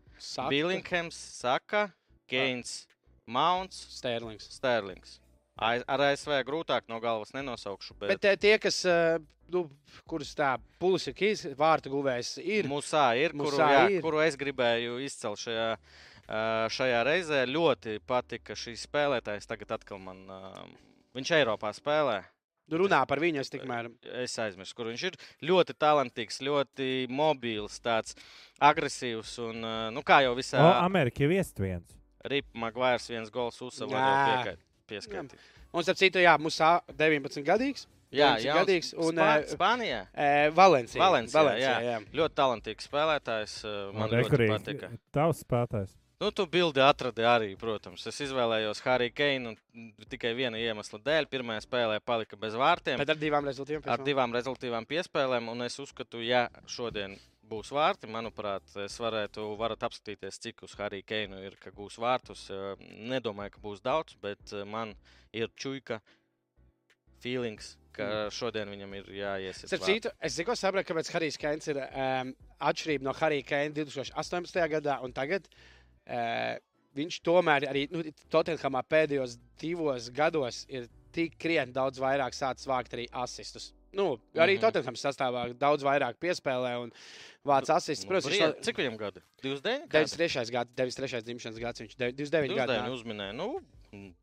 B: Billinghams, Saka, Keins, Mounts,
A: Sterlings.
B: Sterlings. Ar ASV grūtāk no galvas nenosaukšu. Bet,
A: bet eh, tie, kas, eh, nu, kurus tā Pulisakīs vārtu guvējs ir.
B: Musā ir, Musā kuru, jā, ir. kuru es gribēju izcelt šajā, eh, šajā reizē. Ļoti patika šīs spēlētājs. Tagad atkal man, viņš Eiropā spēlē.
A: Nu, runā par viņu, es tikmēr.
B: Es aizmirsu, kur viņš ir. Ļoti talantīgs, ļoti mobils, tāds agresīvs un, nu, kā jau visā.
C: O, Amerika ir viens.
B: Rip Magvairs viens gols uzsavā pieskaitīt.
A: Un, starp citu, jā, mums 19 gadīgs.
B: Jā, jā
A: gadīgs. Un,
B: Spā, Spānijā?
A: E, Valencija.
B: Valencijā, Valencijā jā. jā. Ļoti talantīgs spēlētājs. Man ļoti patika.
C: Tavs spēlētājs.
B: Nu, tu bildi atradi arī, protams. Es izvēlējos Harry Kane tikai viena iemesla dēļ. Pirmajā spēlē palika bez vārtiem.
A: Bet ar divām rezultātiem.
B: Ar divām rezultātīvām piespēlēm. Un es uzskatu, ja šodien būs vārti. Manuprāt, es varētu varat apskatīties, cik uz Harry Keinu ir, ka gūs vārtus. Nedomāju, ka būs daudz, bet man ir čuika feelings. Ka šodien viņam ir jāiesiet.
A: Citu, es tikko sapratu, kāpēc Harijs Keins ir um, atšķirība no Harija Keina 2018. gadā un tagad. Uh, viņš tomēr arī nu, Tottenhamā pēdējos divos gados ir tik krietni daudz vairāk sācis vākt arī asistus. Nu, arī mm -hmm. Tottenhams sastāvā daudz vairāk piespēlē un vāc asistus.
B: Nu, Protams, viņš... Cik viņam gadi? 29?
A: 93. gads, 93. dzimšanas gads, viņš 29 gadu.
B: Uzminēja. Nu,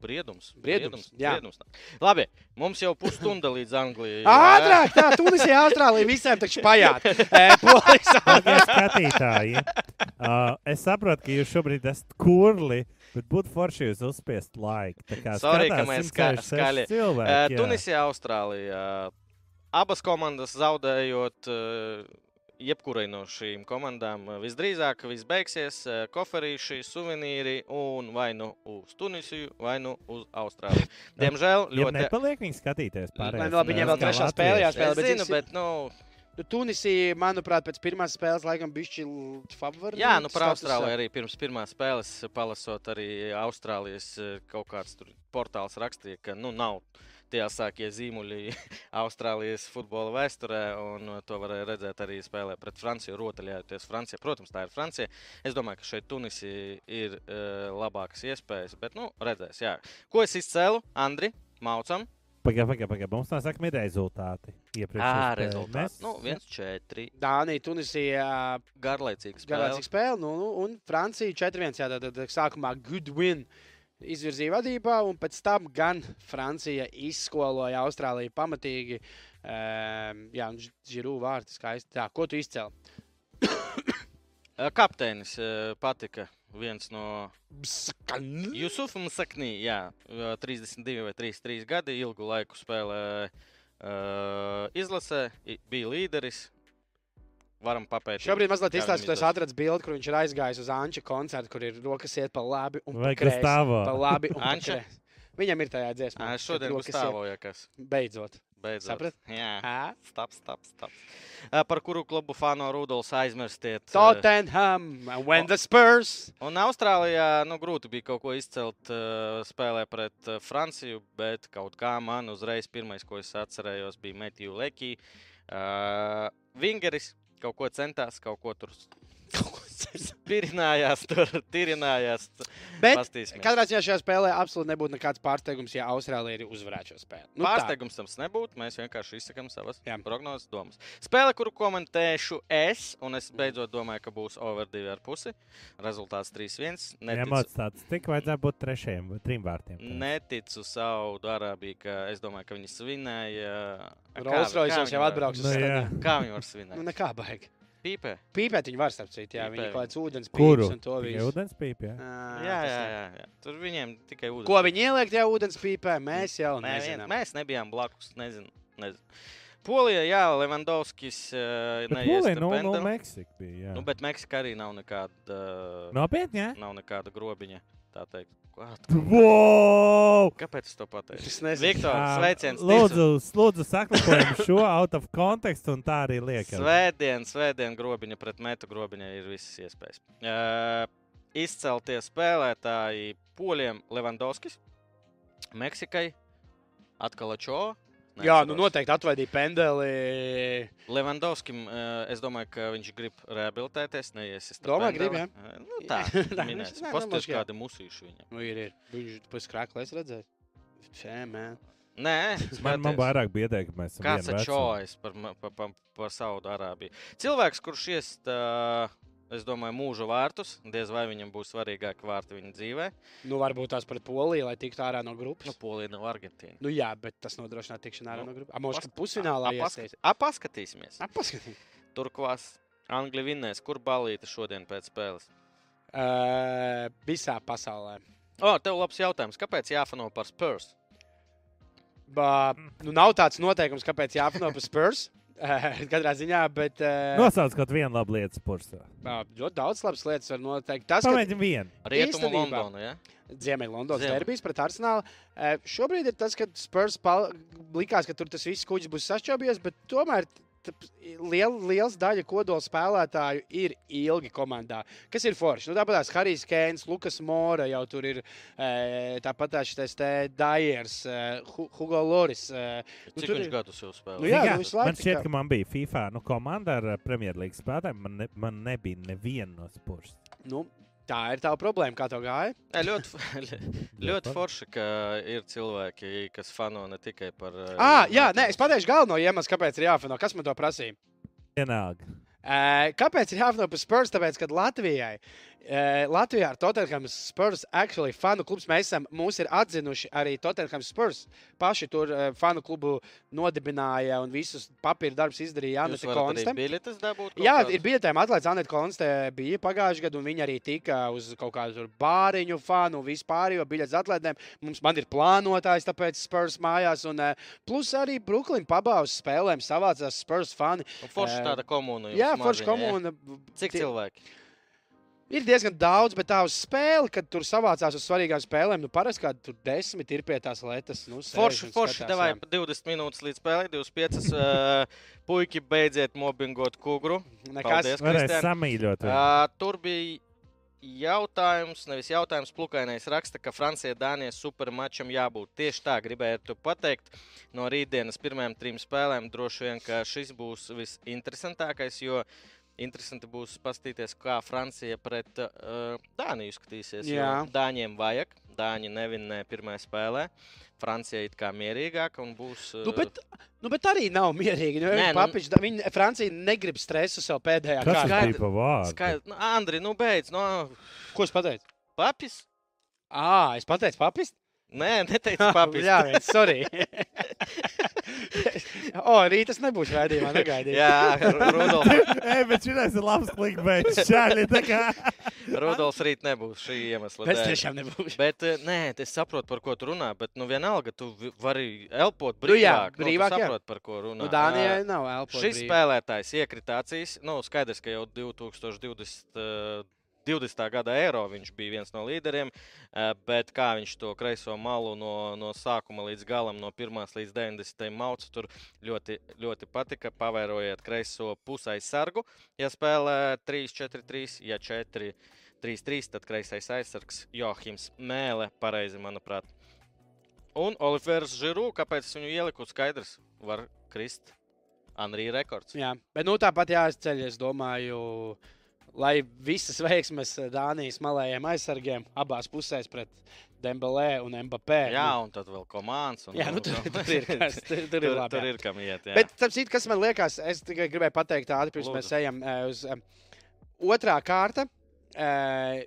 B: Briedums.
A: Briedums, briedums,
B: briedums. Labi, mums jau pusstunda līdz Anglijai.
A: Ātrāk, tā, Tunisija, Austrālija, visiem taču pajāt. Polijas
C: skatītāji. Uh, es saprotu, ka jūs šobrīd esat kurli Bet būtu forši jūs uzspiest laiku.
B: Sorry, ka mēs ska skaļi. Cilvēki, uh, Tunisija, Austrālija. Abas komandas zaudējot. Uh, jebkurai no šīm komandām visdrīzāk viss beigsies koferīši, suvenīri un vai nu uz Tunisiju, vai nu uz Austrāliju. Diemžēl
C: ļoti. Nepaliek viņi skatīties pārējās.
A: Lai labi, viņiem vēl trešā spēlē jāspēlē.
B: Bet, zinu, bet, nu,
A: Nu, Tunisija, manuprāt, pēc pirmās spēles laikam bija favorīta.
B: Jā, nu par Austrāliju arī pirms pirmās spēles palasot arī Austrālijas eh, kaut kāds portāls rakstīja, ka nu nav tie asākie zīmuļi Austrālijas futbola vēsturē, un to varēja redzēt arī spēlē pret Franciju, rotaļājoties Francijā. Protams, tā ir Francija. Es domāju, ka šeit Tunisija ir uh, labākas iespējas, bet, nu, redzēs, jā. Ko es izcēlu? Andri, Maucam,
C: Pagaidām, pagaidām, pagaidām. Mums tā sakām, ir rezultāti.
B: Jā, rezultāti. Mēs... Nu, 1-4.
A: Dānija, Tunisija.
B: Garlaicīga spēle.
A: Garlaicīga spēle. Nu, nu, un Francija 4-1. Jā, tad, tad sākumā good win izvirzīja vadībā, un pēc tam gan Francija izskoloja Austrāliju pamatīgi. Um, jā, un Žirū vārds skaisti. Tā, ko tu izcēli?
B: Kapteinis patika viens no Jusufam Saknī, jā, 32 vai 33 gadi, ilgu laiku spēlē uh, izlasē, bija līderis. Varam papētīt.
A: Šobrīd mazliet izstāstīt, ka es atradu bildi, kur viņš ir aizgājis uz Anča koncertu, kur ir rokas iet pa labi un
C: Vai
A: pa kreisi.
C: Pa
A: labi un pa kreisi. Viņam ir tajā dziesmā.
B: Šodien būs stāvoja, kas.
A: Beidzot.
B: Beidzot.
A: Saprat?
B: Jā. Stop, stop, stop. Par kuru klubu fano Rudolfs aizmirstiet?
A: Tottenham, when the Spurs.
B: Un Austrālijā, nu, grūti bija kaut ko izcelt spēlē pret Franciju, bet kaut kā man uzreiz pirmais, ko es atcerējos, bija Metju Leki. Uh, Vingeris kaut ko centās, kaut ko tur Pirinājās, tur tirinājās.
A: Bet katrā ziņā šajā spēlē absolūti nebūtu nekāds pārsteigums, ja Austrālija arī uzvarētu šo spēli.
B: Nu, pārsteigums tam nebūtu. Mēs vienkārši izsakām savas Jā. prognozes, domas. Spēle, kuru komentēšu es, un es beidzot domāju, ka būs over 2,5. Rezultāts 3-1.
C: Ņemot tāds, cik vajadzētu būt trešajam vai trim vārtiem?
B: Tā. Neticu Saudu Arābiju, ka es domāju, ka viņi svinēja.
A: Rolls Royce jau atbrauks uz
B: stadionu. Kā viņi var svinēt?
A: Nu, nekā baigi.
B: Pīpē.
A: Pīpēt viņi var, starp citu, jā. Pīpē. Viņi kaut kāds ūdens
C: pīpes
A: un to visu.
C: Ūdens pīpē, jā.
B: Jā, jā, jā, jā. Tur viņiem tikai ūdens.
A: Ko viņi ieliek tajā ūdens pīpē, mēs jau Nē, nezinām.
B: Mēs nebijām blakus, nezinu. nezinu. Polija, jā, Levandovskis.
C: Polija, no, no Meksika bija, jā.
B: Nu, bet Meksika arī nav nekāda.
C: Nopietni, jā?
B: Nav nekāda grobiņa, tā teikt.
C: Wow!
B: Kāpēc es to pateicu?
A: Es nezinu.
B: Viktor, sveiciens.
C: Lūdzu, lūdzu saklapojam šo out of context un tā arī liekam.
B: Svētdien, svētdien grobiņa pret metu grobiņa ir visas iespējas. Uh, izceltie spēlētāji Poļiem Levandovskis, Meksikai, atkal Čo,
A: Nē, Jā, nu noteikti atvaidīja pendeli.
B: Levandovskim, es domāju, ka viņš grib rehabilitēties. Neies,
A: Domāju, grib, jā.
B: Nu, tā, minēs. Pastāst, kāda musīša viņam.
A: Nu, ir, ir. Viņš pēc krāklēs redzēja. Šē, man.
B: Nē,
C: man, man vairāk biedē, ka mēs esam.
B: Kāds ir šojas par, par, par, par Saudu Arābiju? Cilvēks, kurš iest uh, es domāju, mūža vārtus. Diez vai viņam būs svarīgāki vārti viņa dzīvē.
A: Nu, varbūt tās pret Poliju, lai tiktu ārā no grupas.
B: Nu, Polija nav Argentīna.
A: Nu, jā, bet tas nodrošina tikšanu ārā nu, no grupas. Pas... pusfinālā
B: iestāties. Apaskatīsimies.
A: Apaskatīsimies.
B: Turklāt Anglija vinnēs. Kur balīta šodien pēc spēles?
A: Uh, visā pasaulē.
B: O, tev labs jautājums. Kāpēc jāfano par Spurs?
A: Ba, nu, nav tāds noteikums, kāpēc jāfano par Spurs. Katrā ziņā, bet. Uh,
C: Nosauc kaut vienu labu lietu sportā.
A: Ļoti daudz labas lietas var noteikt. Tas,
C: Pamēģinām vienu.
B: Rietumu Londonu, ja?
A: Ziemeļlondonas derbijas pret Arsenālu. Uh, šobrīd ir tas, ka Spurs likās, ka tur tas viss kuģis būs sašķobies, bet tomēr liel, liels daļa kodola spēlētāju ir ilgi komandā. Kas ir forši? Nu, tāpat kā Harijs Kēns, Lukas Mora jau tur ir. Tāpat šis te Daiers, Hugo Loris.
B: Nu, Cik viņš ir... gadus jau spēlē?
A: Nu, jā, jā nu,
C: man šķiet, ka man bija FIFA nu, komanda ar Premjerlīgas spēlētājiem. Man, ne, man nebija neviena no spurs.
A: Nu, Tā ir tā problēma, kā tev gāja.
B: Jā, ļoti, ļoti forši, ka ir cilvēki, kas fano ne tikai par.
A: Ah, jā, nē, es pateikšu galveno iemeslu, kāpēc ir jāfano. Kas man to prasīja?
C: Vienalga.
A: Kāpēc ir jāfano par Spurs? Tāpēc, ka Latvijai Uh, Latvijā ar Tottenham Spurs actually fanu klubs mēs esam, mūs ir atzinuši arī Tottenham Spurs. Paši tur uh, fanu klubu nodibināja un visus papīra darbus izdarīja Anita Konste. Jā, ir biļetēm atlaists Anita Konste bija pagājušajā gadā un viņi arī tika uz kaut kādu bāriņu fanu un vispār, jo biļetes atlaidēm mums man ir plānotājs, tāpēc Spurs mājās un uh, plus arī Brooklyn pabā uz spēlēm savācās Spurs fani.
B: Forša tāda komūna.
A: Jā, forša komūna.
B: Cik cilvēki?
A: Ir diezgan daudz, bet tā uz spēli, kad tur savācās uz svarīgām spēlēm, nu, parasti kādi tur desmit ir pie tās lietas. Nu,
B: forši, forši devāja 20 minūtes līdz spēlei, 25. uh, puiki beidziet mobbingot kugru.
C: Nekas Paldies, samīļot.
B: Uh, tur bija jautājums, nevis jautājums, plukainais raksta, ka Francija Dānijas supermačam jābūt. Tieši tā gribētu pateikt. No rītdienas pirmajām trim spēlēm droši vien, ka šis būs visinteresantākais, jo Interesanti būs paskatīties, kā Francija pret uh, Dāniju skatīsies. Dāņiem vajag, Dāņi nevinnē pirmajā spēlē. Francija ir kā mierīgāka un būs.
A: Uh... Nu, bet, nu, bet arī nav mierīgi. Nu, Nē, papič, nu... Viņa, Francija negrib stresu sev pēdējā
C: kārtā. Vārdu.
B: Skaidrs. Nu, Andri, nu beidz. No...
A: Ko es pateicu?
B: Papis?
A: Ā, es pateicu papis?
B: Nē, neteicu papīrs.
A: Jā, viens, sorry. o, rītas nebūs raidījumā, negaidīju.
B: Jā, Rudolf.
C: Ej, bet šis ir labs klikbeids. Šādi tā kā.
B: Rudolfs rīt nebūs šī iemesla.
A: Es tiešām nebūšu.
B: Bet, eh, nē, es saprotu, par ko tu runā, bet, nu, vienalga, tu vari elpot brīvāk. Nu, jā, brīvāk, nu, saprot, par ko runā.
A: Nu, Dānijai nav elpot
B: Šis brīvāk. spēlētājs iekritācijas, nu, skaidrs, ka jau 2020. 20. gada eiro viņš bija viens no līderiem, eh, bet kā viņš to kreiso malu no, no sākuma līdz galam, no 1 līdz 90. maucu, tur ļoti, ļoti patika. Pavērojiet kreiso pusais sargu, ja spēlē 3-4-3, ja 4-3-3, tad kreisais aizsargs Johims Mēle, pareizi, manuprāt. Un Olivers Žiru, kāpēc viņu ieliku skaidrs, var krist Anrī rekords.
A: Jā, bet nu tāpat jāizceļ, es domāju, uh, lai visas veiksmes Dānijas malējiem aizsargiem abās pusēs pret Dembelē un Mbappé.
B: Jā, un tad vēl komandas.
A: Jā, nu, tur, tur ir kas, tur, tur ir labi.
B: Tur ir kam iet. Jā.
A: Bet, citu, kas man liekas, es tikai gribēju pateikt ātri, pirms Lūdzu. mēs ejam uh, uz uh, otrā kārta. Uh,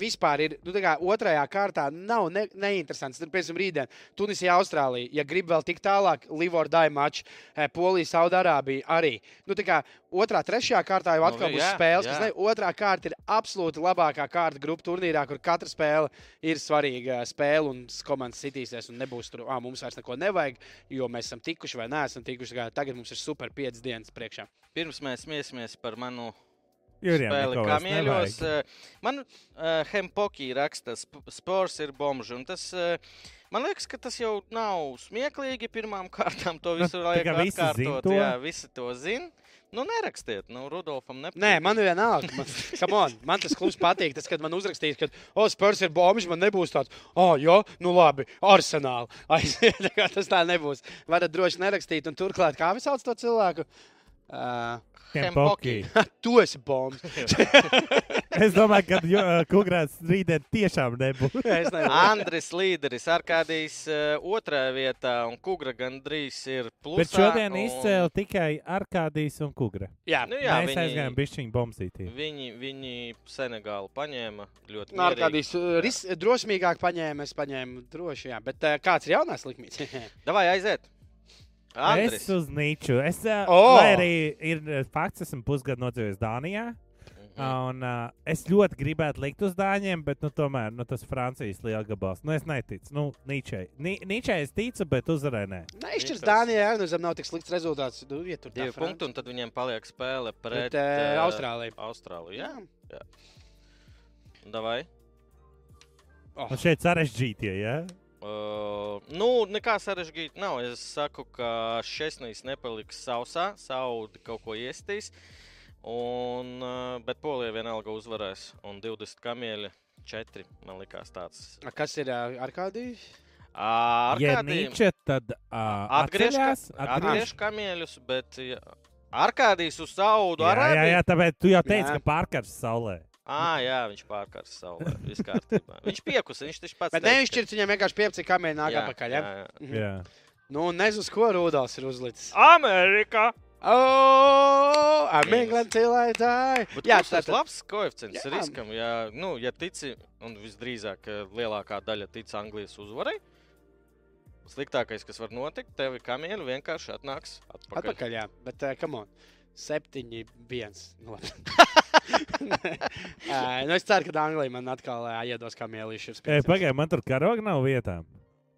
A: vispār ir nu, kā, otrajā kārtā nav ne, neinteresants. Tur, piemēram, rītdien Tunisija, Austrālija, ja grib vēl tik tālāk, Livordai mačs, eh, Polija, Saudārābija arī. Nu, kā, otrā, trešajā kārtā jau nu, atkal būs jā, spēles, jā. kas ne, otrā kārta ir absolūti labākā kārta grupu turnīrā, kur katra spēle ir svarīga spēle un komandas sitīsies un nebūs tur, ah, mums vairs neko nevajag, jo mēs esam tikuši vai neesam tikuši. Tagad mums ir super piecas dienas priekšā.
B: Pirms mēs smiesimies par manu
C: Jurijam
B: spēli kamieļos. Eh, man uh, Hempoki raksta, spors ir bomži. Tas, uh, man liekas, ka tas jau nav smieklīgi. Pirmām kārtām to visu nu, vajag atkārtot. Jā, visi to zina. Nu, nerakstiet, nu, Rudolfam nepatīk.
A: Nē, man vienalga. Man, on, man tas klubs patīk. Tas, kad man uzrakstīs, ka, oh, Spurs ir bombiņš, man nebūs tāds, oh, jo, nu labi, arsenāli. Aiziet, tas tā nebūs. Varat droši nerakstīt. Un turklāt, kā vi sauc to cilvēku? Uh,
C: Hempoki.
A: tu esi bombs.
C: es domāju, ka uh, Kungrāts rītdien tiešām nebūs.
B: Andris līderis Arkādijs uh, otrā vietā un Kugra gandrīz ir plusā.
C: Bet šodien un... izcēla tikai Arkādijs un Kugra.
A: Jā,
B: nu, jā
C: mēs viņi, aizgājām bišķiņu bombsītī.
B: Viņi, viņi Senegālu paņēma ļoti.
A: Nu, Arkādijs ris, drosmīgāk paņēma, es paņēmu droši, jā. Bet uh, kāds ir jaunās likmīts?
B: Davai aiziet!
C: Andris. Es uz Nīču. Es, oh! Lai arī ir fakts, esmu pusgadu nodzīvojis Dānijā. Mhm. Un, uh, es ļoti gribētu likt uz dāņiem, bet nu, tomēr nu, tas Francijas liela gabals. Nu, es neticu. Nu, Nīčai. Nīčai es ticu, bet uzvarē nē.
A: Neizšķirs Dānijā, nu, zem nav tik slikts rezultāts. Nu, ja
B: Divi punkti, un tad viņiem paliek spēle pret,
A: pret uh, Austrāliju.
B: Austrāliju. Jā, jā. Davai.
C: Oh. Un šeit sarežģītie, jā? Ja?
B: Uh, nu, nekā sarežģīta nav. Es saku, ka šesnīs nepaliks sausā, saudi kaut ko iestīs. Un, uh, bet Polija vienalga uzvarēs. Un 20 kamieļi, 4 man likās tāds.
A: A, kas ir uh, Arkādijs?
B: Ar
C: ja Nīče, tad uh, atgriežas,
B: atgriež kamieļus, bet ja, Arkādijs uz Saudu
C: jā. Jā, jā, tāpēc tu jau teici, jā. ka pārkars saulē.
B: Ah, jā, viņš pārkars saulē. Viss kārtībā. Viņš piekusa, viņš taču pats.
A: Bet ne, viņš šķirt viņam vienkārši piepcīja kamēr nāk atpakaļ. Ja? Jā, jā.
C: jā.
A: Nu, nezinu, ko Rudals ir uzlicis.
B: Amerikā!
A: Oh, I'm England till I die.
B: Bet jā, tas ir labs koeficients jā. riskam. Ja, nu, ja tici, un visdrīzāk lielākā daļa tic Anglijas uzvarai, sliktākais, kas var notikt, tevi kamieļi vienkārši atnāks atpakaļ.
A: Atpakaļ, jā, bet uh, come on. Septiņi, viens. Nu, nu es ceru, ka Anglija man atkal iedos kamielīšu.
C: Pagaidiet, man tur karoga nav vietām.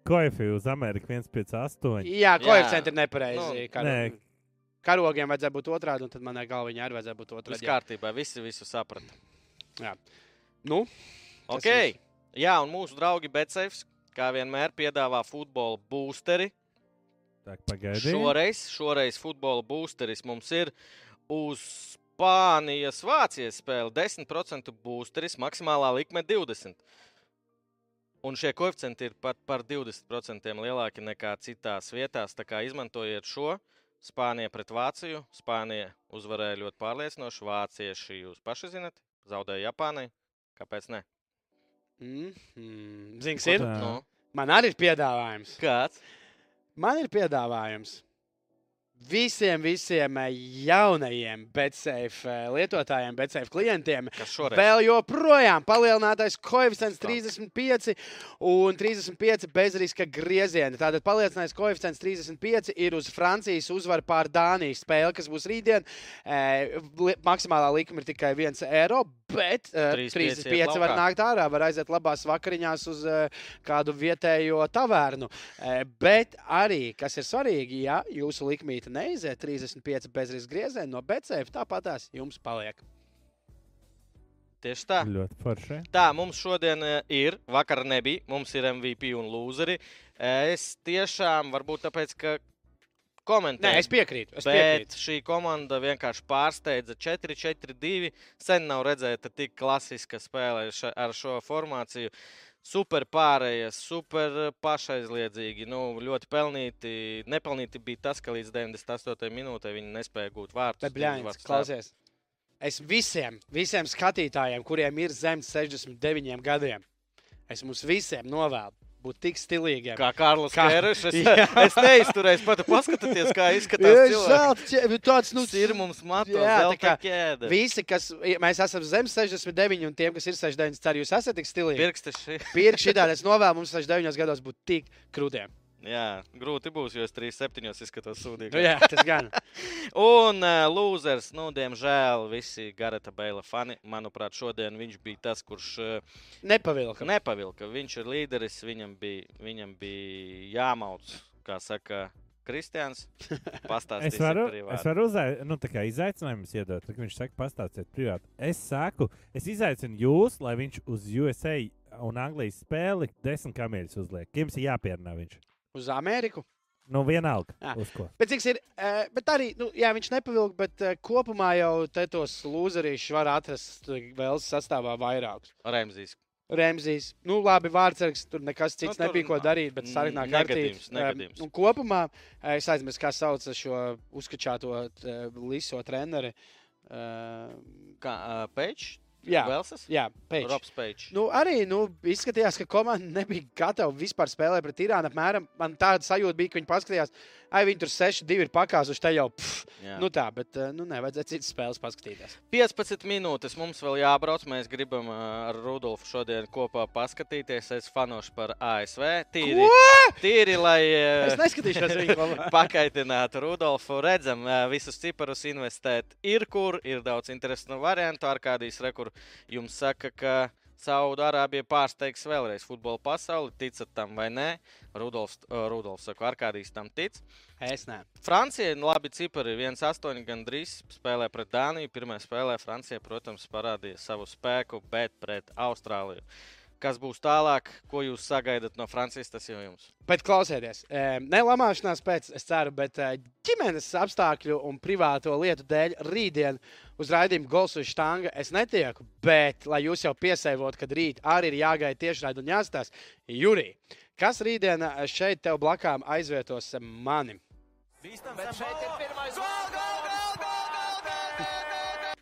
C: Koeficients uz Ameriku 1,8.
A: Jā, koeficients ir nepareizi. Nu, nē, karogiem vajadzēja būt otrādi, un tad manai galviņai arī vajadzēja būt otrādi.
B: Viss kārtībā, visi visu saprata.
A: Jā. Nu,
B: ok. Viss. Jā, un mūsu draugi Betsafes, kā vienmēr, piedāvā futbola boosteri. Šoreiz, šoreiz futbola boosteris mums ir uz Spānijas, Vācijas spēle 10% boosteris, maksimālā likme 20%. Un šie koeficienti ir pat par 20% lielāki nekā citās vietās. Tā kā izmantojiet šo, Spānija pret Vāciju. Spānija uzvarēja ļoti pārliecinoši. Vācieši jūs paši zinat, zaudēja Japānai. Kāpēc ne?
A: Mm -hmm. Ziniet, ir. Nu. Man arī ir piedāvājums.
B: Kāds?
A: Man ir piedāvājums visiem, visiem eh, jaunajiem BetSafe eh, lietotājiem, BetSafe klientiem. Vēl joprojām palielinātais koeficients 35 un 35 bezriska griezieni. Tātad palielinātais koeficients 35 ir uz Francijas uzvaru pār Dānijas spēli, kas būs rītdien. E, maksimālā likuma ir tikai 1 eiro, bet e, 35 var nākt ārā, var aiziet labās vakariņās uz e, kādu vietējo tavērnu. E, bet arī, kas ir svarīgi, ja jūsu likmīte neiziet 35 bezriska griezieni no BCF, tāpat tās jums paliek.
B: Tieši tā.
C: Ļoti forši.
B: Tā, mums šodien eh, ir, vakar nebija, mums ir MVP un lūzeri. Eh, es tiešām, varbūt tāpēc, ka komentēju.
A: Nē, es piekrītu. Es
B: bet
A: piekrītu.
B: šī komanda vienkārši pārsteidza 4-4-2. Sen nav redzēta tik klasiska spēle ar šo formāciju. Super pārējais, super pašaizliedzīgi. Nu, ļoti pelnīti. Nepelnīti bija tas, ka līdz 98. minūtē viņi nespēja gūt vārdus.
A: Bet, bļāņas, klausies! Es visiem, visiem skatītājiem, kuriem ir zem 69 gadiem, es mums visiem novēlu būt tik stilīgiem.
B: Kā Kārlis Kērišs. Es, es neizturēju, pat paskatieties, kā izskatās.
A: Jā, tāds nu,
B: ir mums mato, jā, kā ķēde.
A: Visi, kas mēs esam zem 69 un tiem, kas ir 69, ceru, jūs esat tik stilīgi.
B: Pirksti.
A: Pirksti šitā, es novēlu mums 69 gados būt tik krūtiem.
B: Jā, grūti būs, jo es 3,7 izskatos sūdīgi.
A: Nu, jā, tas gan.
B: un uh, lūzers, nu, diemžēl, visi Gareta Beila fani. Manuprāt, šodien viņš bija tas, kurš uh,
A: nepavilka.
B: nepavilka. Viņš ir līderis, viņam bija, viņam bija jāmauc, kā saka. Kristians, pastāstiet,
C: es varu, es varu uzai, nu, izaicinājumus iedot. Tad, viņš saka, pastāstiet, privāti. Es saku, es izaicinu jūs, lai viņš uz USA un Anglijas spēli desmit kamieļus uzliek. Jums ir jāpierunā viņš.
A: Uz Ameriku?
C: Nu, vienalga.
A: Bet, ir, uh, bet arī, nu, jā, viņš nepavilka, bet uh, kopumā jau tos lūzerīšus var atrast vēl sastāvā vairākus.
B: Remzīs.
A: Remzīs. Nu, labi, vārdsargs, tur nekas cits nu, nebija ko darīt, bet sarunā
B: kārtībā. Uh,
A: un kopumā es aizmirsu, kā sauc šo uzskačāto uh, liso treneri.
B: Uh, kā uh, Pēčs?
A: Jā,
B: Velsas?
A: Jā,
B: Pēčs.
A: Nu, arī nu, izskatījās, ka komanda nebija gatava vispār spēlēt pret Irānu. Apmēram, man tāda sajūta bija, ka viņi paskatījās, ai, viņi tur 6-2 ir pakāsuši. Te jau pff, nu tā, bet eh, nu, nevajadzēja citas spēles paskatīties.
B: 15 minūtes mums vēl jābrauc. Mēs gribam eh, ar Rudolfu šodien kopā paskatīties. Es fanošu par ASV. Tīri,
A: Ko?
B: tīri lai
A: eh, es neskatīšos viņu
B: pakaitinātu Rudolfu. Redzam, visus ciparus investēt ir kur, ir daudz interesantu variantu. Ar kādīs rekur kur jums saka, ka Saudārābija pārsteigs vēlreiz futbola pasauli. Ticat tam vai nē? Rudolfs, uh, Rudolfs saka, Arkādijs tam tic.
A: Es nē.
B: Francija, labi, cipari 1-8 gandrīz spēlē pret Dāniju. Pirmā spēlē Francija, protams, parādīja savu spēku, bet pret Austrāliju. Kas būs tālāk, ko jūs sagaidat no Francijas, tas jau jums.
A: Bet klausieties, ne lamāšanās pēc, es ceru, bet ģimenes apstākļu un privāto lietu dēļ rītdien uz raidījumu Gols uz štanga es netieku. Bet, lai jūs jau piesēvot, kad rīt arī ir jāgaida tiešraidi un jāstāsta, Jurī, kas rītdien šeit tev blakām aizvietos mani? Bīstam, bet šeit ir pirmais. Gol,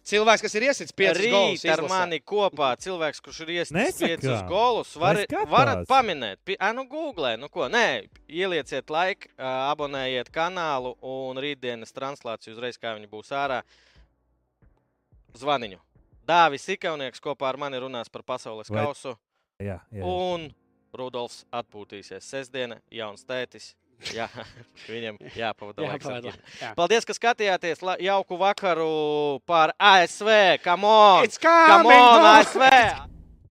A: Cilvēks, kas ir iesits piecus golus
B: Rīt ar
A: izlasē.
B: mani kopā cilvēks, kurš ir iesaistīts piecus golus, var, varat paminēt. Ā, nu, googlē, nu ko, nē, ielieciet laiku, abonējiet kanālu un rītdienas translāciju uzreiz, kā viņi būs ārā. Zvaniņu. Dāvis Ikaunieks kopā ar mani runās par pasaules
C: Vai-
B: kausu,
C: Jā, jā.
B: un Rudolfs atpūtīsies sestdiena, jauns tētis. Jā, viņam jāpavada
A: Jā,
B: laiks. ar
A: pavada.
B: ģimeni.
A: Jā.
B: Paldies, ka skatījāties. La- Jauku vakaru par ASV. Come on! Come on! ASV!